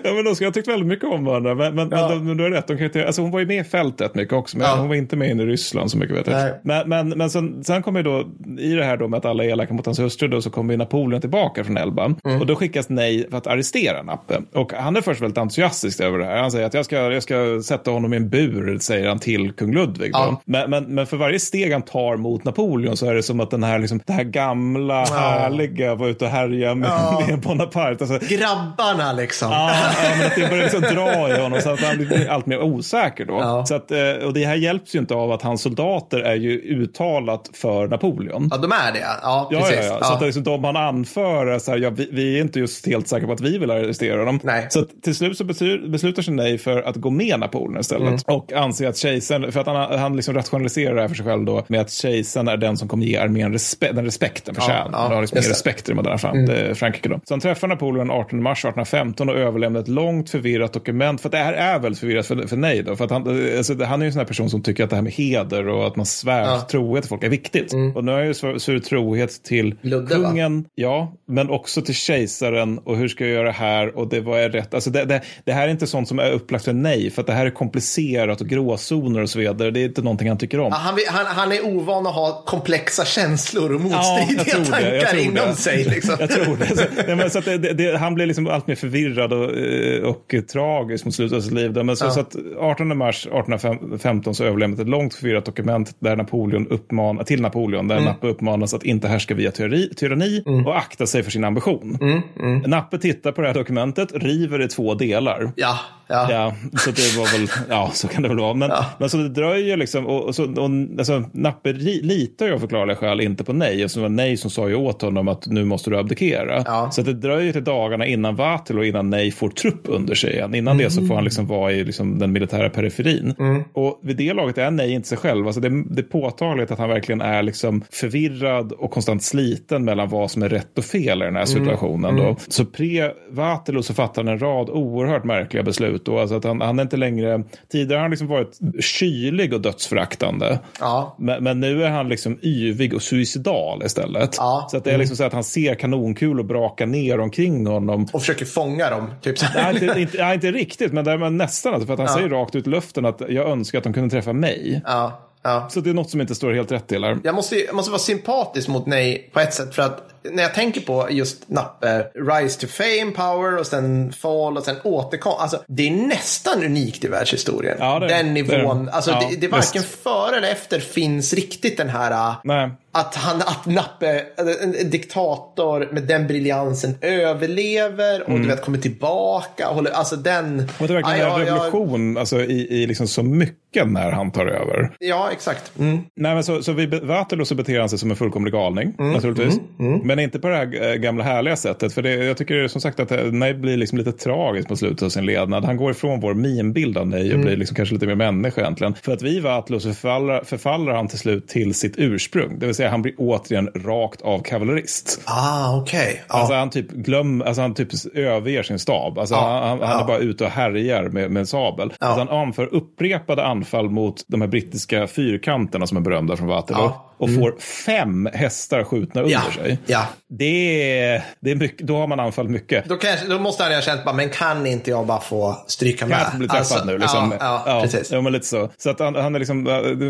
Ja, men de ska ha tyckt väldigt mycket om varandra. Men, men, Ja. men, du har rätt, de kan alltså hon var ju med i fält rätt mycket också, men Ja. hon var inte med in i Ryssland så mycket vet Nej. jag. Men, men, men sen, sen kommer ju då, i det här då med att alla är elaka mot hans hustru, då, så kommer ju Napoleon tillbaka från Elba. Mm. Och då skickas Nej för att arrestera Nappe. Och han är först väldigt entusiastisk över det här. Han säger att jag ska, jag ska sätta honom i en bur, säger han till kung Ludvig. Ja. Men, men, men för varje steg han tar mot Napoleon så är det som att den här, liksom, det här gamla, härliga var ute och härja med, med Bonaparte. Alltså, Grabbarna liksom. Ja, ja, men att det börjar liksom dra i honom så att han blir allt mer osäker då. Ja. Så att, eh, och det här hjälps ju inte av att hans soldater är ju uttalat för Napoleon. Ja, de är det. Ja, Ja, precis. ja, ja. Så att liksom de han anför är så här, ja, vi, vi är inte just helt säkra på att vi vill arrestera honom. Nej. Så att till slut så beslu- beslutar sig Nej för att gå med Napoleon istället. Mm. Och anser att kejsaren, för att han, han liksom rationaliserar det här för sig själv då, med att kejsaren är den som kommer ge armén respe- den respekten förtjänar. ja, Han har liksom mer. Mm. respekt i moderna Fran- eh, Frankrike då. Så han träffar Napoleon 18 mars 1815 och överlämnar ett långt förvirrat dokument. För att det här är väldigt förvirrat för, för Nej då. För att han, alltså, det- han är ju en sån här person som tycker att det här med heder och att man svär trohet till folk är viktigt. Och nu har jag ju sv- svurit trohet till Mm. Ludde, va? kungen, ja, men också till kejsaren och hur ska jag göra det här och det var är rätt. Alltså det, det, det här är inte sånt som är upplagt för nej, för att det här är komplicerat och gråzoner och så vidare. Det är inte någonting han tycker om. Ja, han, han, han är ovan att ha komplexa känslor och Ja, motstridiga det. Jag tankar tror inom det. sig. Liksom. Jag tror det. Så, nej, men, så det, det, det, han blir liksom allt mer förvirrad och, eh, och tragisk mot slutet av sitt liv. Men så, så att 18 mars 1815 så överlämnat ett långt förvirrat dokument där Napoleon uppman, till Napoleon, där Mm. Nappe uppmanas att inte härska via tyranni, tyranni och akta sig för sin ambition. Mm, Nappe tittar på det här dokumentet, river det i två delar. Ja, ja. Ja, så det var väl, ja så kan det väl vara. Men, men så det dröjer liksom, och, och, så, och alltså, Nappe litar ju av förklarliga skäl inte på nej, eftersom det var nej som sa ju åt honom att nu måste du abdikera. Ja. Så det dröjer till dagarna innan Vatil och innan nej får trupp under sig igen. Innan det så får han liksom vara i liksom den militära periferin. Och vid det laget är nej inte sig själv. Alltså det, det är påtagligt att han verkligen är liksom förvirrad och konstant sliten mellan vad som är rätt och fel i den här situationen. Då. Så pre Vatilo så fattar han en rad oerhört märkliga beslut. Då. Alltså att han, han är inte längre, tidigare har han liksom varit kylig och dödsföraktande. Ja. Men, men nu är han liksom yvig och suicidal istället. Ja. Så att det är liksom så att han ser kanonkulor braka ner omkring honom. Och försöker fånga dem. Typ. Nej, inte, inte, nej, inte riktigt, men, där, men nästan. Alltså, för att han säger rakt ut i luften att jag önskar att de kunde träffa mig. Ja, ja. Så det är något som inte står helt rätt till här. Jag måste, jag måste vara sympatisk mot nej på ett sätt. För att när jag tänker på just Nappe, Rise to Fame, Power och sen Fall och sen återkom. Alltså det är nästan unikt i världshistorien. Ja, det den nivån. det. Alltså Ja, det, det är varken visst. före eller efter finns riktigt den här äh, Nej. att, han, att Nappe, en, diktator med den briljansen överlever och du vet kommer tillbaka. Håller, alltså den... Och det är verkligen en revolution alltså, i, i liksom så mycket när han tar över. Ja, exakt. Mm. Nej, men så, så vid Waterloo så beter han sig som en fullkomlig galning, Mm, naturligtvis. Men inte på det här eh, gamla härliga sättet. För det, jag tycker som sagt att det nej, blir liksom lite tragiskt på slutet av sin lednad. Han går ifrån vår minbild av nej och Mm. blir liksom kanske lite mer människa egentligen. För att vid Waterloo så förfaller, förfaller han till slut till sitt ursprung. Det vill säga han blir återigen rakt av kavallerist. Ah, okej. Ja. Alltså han typ glöm, alltså han typ överger sin stab. Alltså Ja, han, han ja. är bara ute och härjar med, med en sabel. Alltså han anför upprepade anfall mot de här brittiska fyrkanterna som är berömda från Waterloo. Och får fem hästar skjutna under Ja, sig. ja. Det är, det är mycket, då har man anfallit mycket. Då, kanske, då måste han ha känt bara, men kan inte jag bara få stryka Kan med? jag inte bli träffad Alltså, nu? Liksom. Ja, ja, precis. Ja, men lite så. Så att han, han är liksom,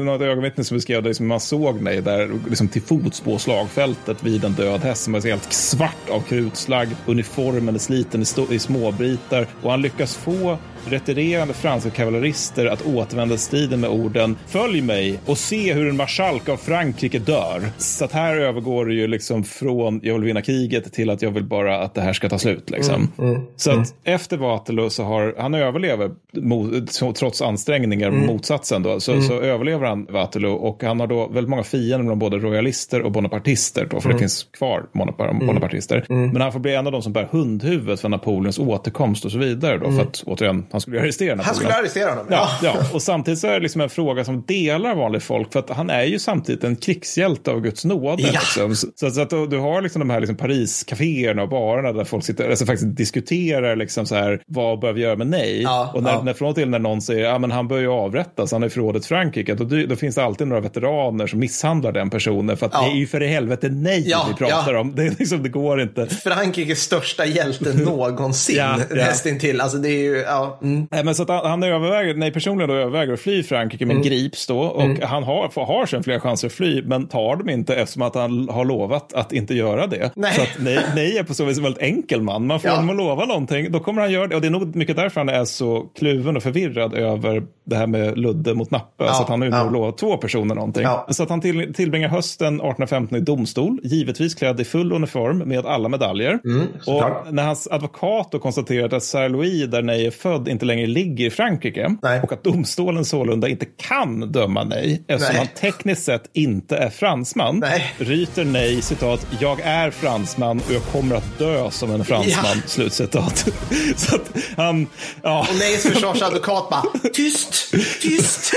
något ögonvittne som beskrev det, liksom, man såg mig där liksom till fots på slagfältet vid en död häst som var helt svart av krutslagg. Uniformen är sliten i, i småbitar och han lyckas få retirerande franska kavallerister att återvända striden med orden Följ mig och se hur en marskalk av Frankrike dör. Så att här övergår det ju liksom från jag vill vinna kriget till att jag vill bara att det här ska ta slut. Liksom. Så att efter Waterloo så har han överlever mot, trots ansträngningar, motsatsen då, så, så överlever han Waterloo och han har då väldigt många fiender bland både royalister och bonapartister då, för det finns kvar bonapar- bonapartister. Men han får bli en av de som bär hundhuvudet för Napoleons återkomst och så vidare då, för att återigen, han skulle arrestera Napoleon. Han skulle arrestera honom. Ja, ja, och samtidigt så är det liksom en fråga som delar vanligt folk för att han är ju samtidigt en krigshjälte av Guds nåde. Ja. Liksom. Så, så att du, har liksom de här liksom Paris-caféerna och barerna där folk sitter, alltså faktiskt diskuterar liksom så här, vad bör vi göra med nej? Ja, och när, ja. när från och till när någon säger ja, men han bör ju avrättas, han är förrådet Frankrike, då, då finns det alltid några veteraner som misshandlar den personen för att Ja. det är ju för i helvete nej Ja, vi pratar ja. om. Det, liksom, det går inte. Frankrikes största hjälte någonsin. Ja, ja. Nästintill. Alltså det är ju, ja. Mm. Nej, men så att han, överväger, nej, personligen då överväger att fly Frankrike men grips då och han har, får- har sen flera chanser att fly men tar dem inte eftersom att han har lovat att inte göra det. Nej. Så att nej, nej är på så vis en väldigt enkel man. Man får Ja. honom att lova någonting, då kommer han göra det. Och det är nog mycket därför han är så kluven och förvirrad över det här med Ludde mot Nappe. Ja, Så att han har ju ja. två personer någonting. Ja. Så att han till, tillbringar hösten 1815 i domstol, givetvis klädd i full uniform med alla medaljer. Mm, och när hans advokat då konstaterat att Sarah Louis, där Nej är född, inte längre ligger i Frankrike Nej. och att domstolen sålunda inte kan döma Nej eftersom Nej. han tekniskt sett inte är fransman, Nej. ryter Nej citat, jag är fransman och jag kommer att dö som en fransman, Ja. slutcitat. Så att han, ja. Och Neys försvarsadvokat bara, tyst, tyst.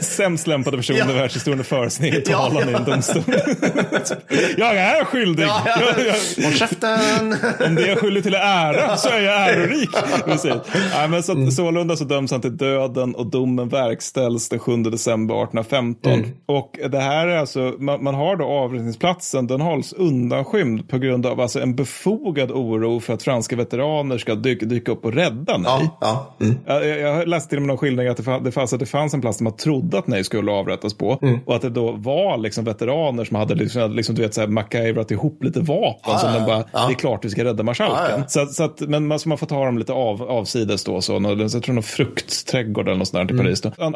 Sämst lämpade person Ja. i världshistorien för sin egen Ja, talan i en ja. domstol. jag är skyldig. ja, ja. Jag- jag- Håll käften. Om det är skyldig till ära så är jag ärorik. Precis. Nej, men så, att, sålunda så döms han till döden och domen verkställs den 7 december 1815. Och det här är alltså, man, man har då avrättningsplatsen, den hålls undanskymd på grund av alltså en befogad oro för att franska veteraner ska dyka, dyka upp och rädda nej. Ja, ja. Mm. Jag, jag läste till och med någon skildring att det, fann, det, fanns, att det fanns en plats där man trodde att nej skulle avrättas på. Mm. Och att det då var liksom veteraner som hade liksom, liksom, du vet, så här, MacGyverat ihop lite vapen. som de bara, ja. det är klart vi ska rädda marskalken. Ja, ja. Så, så att, men man, så man får ta dem lite av, avsides då. Så, någon, jag tror någon fruktträdgård eller något sånt där i Mm. Paris. Då. Han,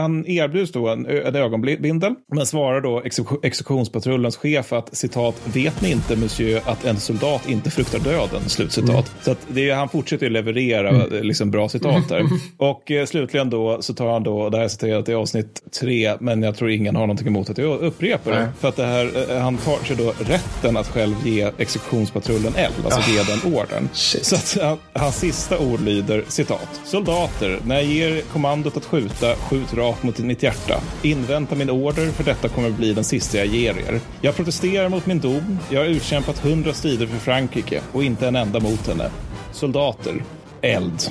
han erbjuds då en, en ögonbindel. Men svarar då exekution- exekutionspatrullens chef att citat, vet ni inte monsieur att en soldat inte fruktar döden? Slutcitat. Mm. Så att det han fortsätter ju leverera eh, liksom, bra citat där. Och eh, slutligen då så tar han då, det här är citerat i avsnitt tre, men jag tror ingen har någonting emot att jag upprepar det. Nej. För att det här, eh, han tar sig då rätten att själv ge exekutionspatrullen eld, alltså ge den ordern. Shit. Så att han, hans sista ord lyder citat. Soldater, när jag ger kommandot att skjuta, skjut rakt mot mitt hjärta. Invänta min order, för detta kommer bli den sista jag ger er. Jag protesterar mot min dom. Jag har utkämpat hundra strider för Frankrike och inte en enda mot henne. Soldater, eld.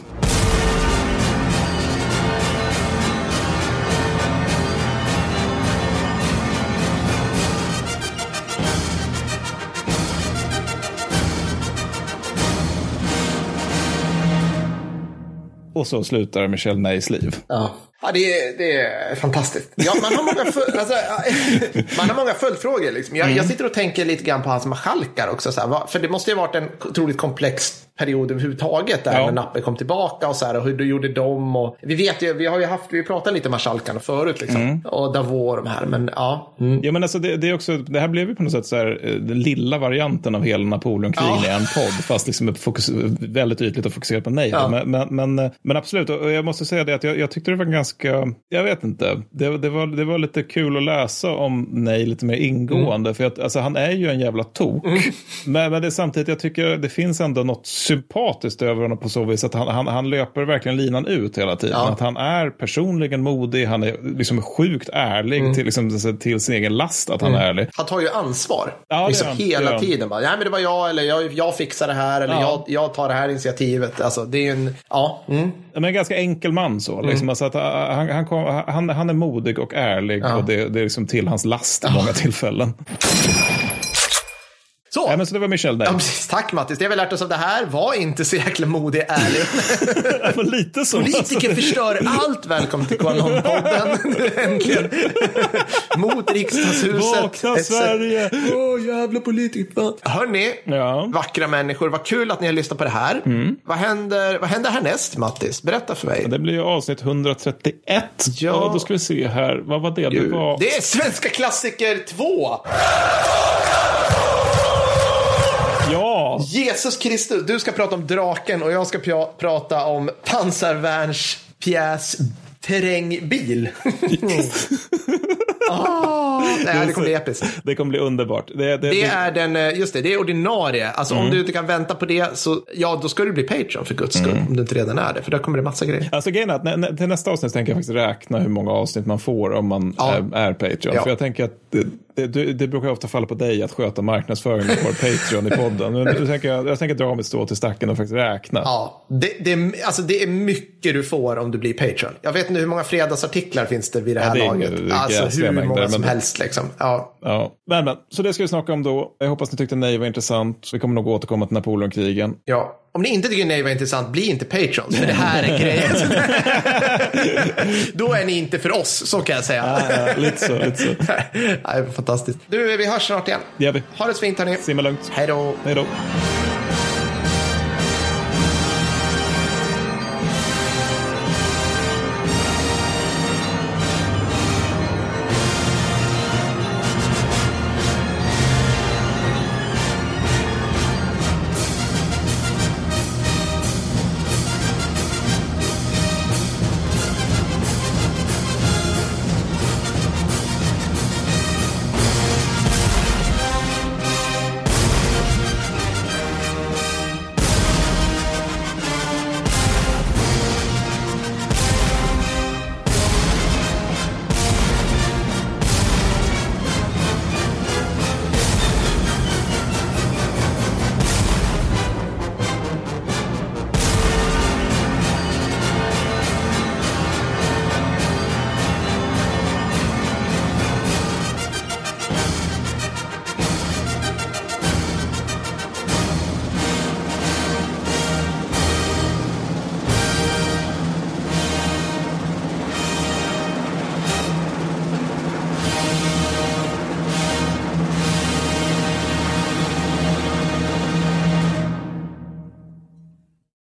Och så slutar Michel Neys liv. Ja. Ja, det, är, det är fantastiskt. Ja, man, har många full, alltså, man har många följdfrågor. Liksom. Jag, jag sitter och tänker lite grann på hans marskalkar också. Så här, för det måste ju ha varit en otroligt komplex period överhuvudtaget. Där Ja. när Nappe kom tillbaka och, så här, och hur du gjorde dem. Och, vi vet ju, vi har ju haft, vi pratat lite om marskalkarna förut. Liksom. Och Davos och de här. Men ja. Mm. Ja, men alltså det, det, är också, det här blev ju på något sätt så här, eh, den lilla varianten av hela Napoleonkrigen Ja. i en podd, fast liksom fokus, väldigt ytligt och fokuserat på nej. Ja. Men, men, men, men absolut, och jag måste säga det att jag, jag tyckte det var ganska, jag vet inte, det, det, var, det var lite kul att läsa om nej lite mer ingående, för att alltså, han är ju en jävla tok. Men, men det är samtidigt, jag tycker det finns ändå något sympatiskt över honom på så vis att han, han, han löper verkligen linan ut hela tiden. Ja. Att han är personligen modig, han är liksom sjukt ärlig Mm. till, liksom, till sin egen last att han är ärlig. Han tar ju ansvar. Ja, liksom han. Hela tiden. Bara, Nej, men det var jag, eller jag, jag fixar det här, eller Ja. jag, jag tar det här initiativet. Alltså, det är ju en... Ja. Mm. Men en ganska enkel man så. Liksom, alltså att, uh, han, han, kom, han, han är modig och ärlig och det, det är liksom till hans last i många tillfällen. Så. Nej, men så det var Michel Ja, där. precis. Tack Mattis. Det vi lärt oss av det här var inte så jäkla modig ärlig. Men lite så. Politiker förstör allt. Välkommen till Qanon-podden. Äntligen. Mot riksdagshuset. Vakna Sverige! Åh, jävla politiker. Hörni, Ja. vackra människor. Vad kul att ni har lyssnat på det här. Vad, händer, vad händer härnäst, Mattis? Berätta för mig. Det blir avsnitt 131. Ja. Ja. då ska vi se här. Vad var det? Det var... Det är Svenska klassiker 2. Ja! Jesus Kristus, du ska prata om draken och jag ska pra- prata om pansarvärnspjäs terrängbil. ah, nej, det kommer bli episkt. Det kommer bli underbart. Det, det, Det är den, eh, just det, det är ordinarie. Alltså om du inte kan vänta på det så, ja då ska du bli Patreon för guds skull. Om du inte redan är det, för där kommer det massa grejer. Alltså grejen är att nä, nä, till nästa avsnitt tänker jag faktiskt räkna hur många avsnitt man får om man Ja. är, är Patreon. Ja. För jag tänker att det, det, det, det brukar ofta falla på dig att sköta marknadsföringen på Patreon i podden. Men nu tänker jag, jag tänker dra mitt strå till stacken och faktiskt räkna. Ja, det, det, är- alltså det är mycket du får om du blir Patreon. Jag vet inte hur många fredagsartiklar finns det vid det här det är laget. inga- det är alltså hur mängder, många men som det- helst liksom. Ja. Ja. Men, men, så det ska vi snacka om då. Jag hoppas ni tyckte nej var intressant. Vi kommer nog återkomma till Napoleonkrigen. Ja, om ni inte tycker nej var intressant, bli inte Patrons, för det här är grejen. Då är ni inte för oss, så kan jag säga. Ja, ja, lite så, lite så. Nej, fantastiskt. Du, vi hörs snart igen. Det gör vi. Ha det så fint hörni. Simma lugnt. Hej då. Hej då.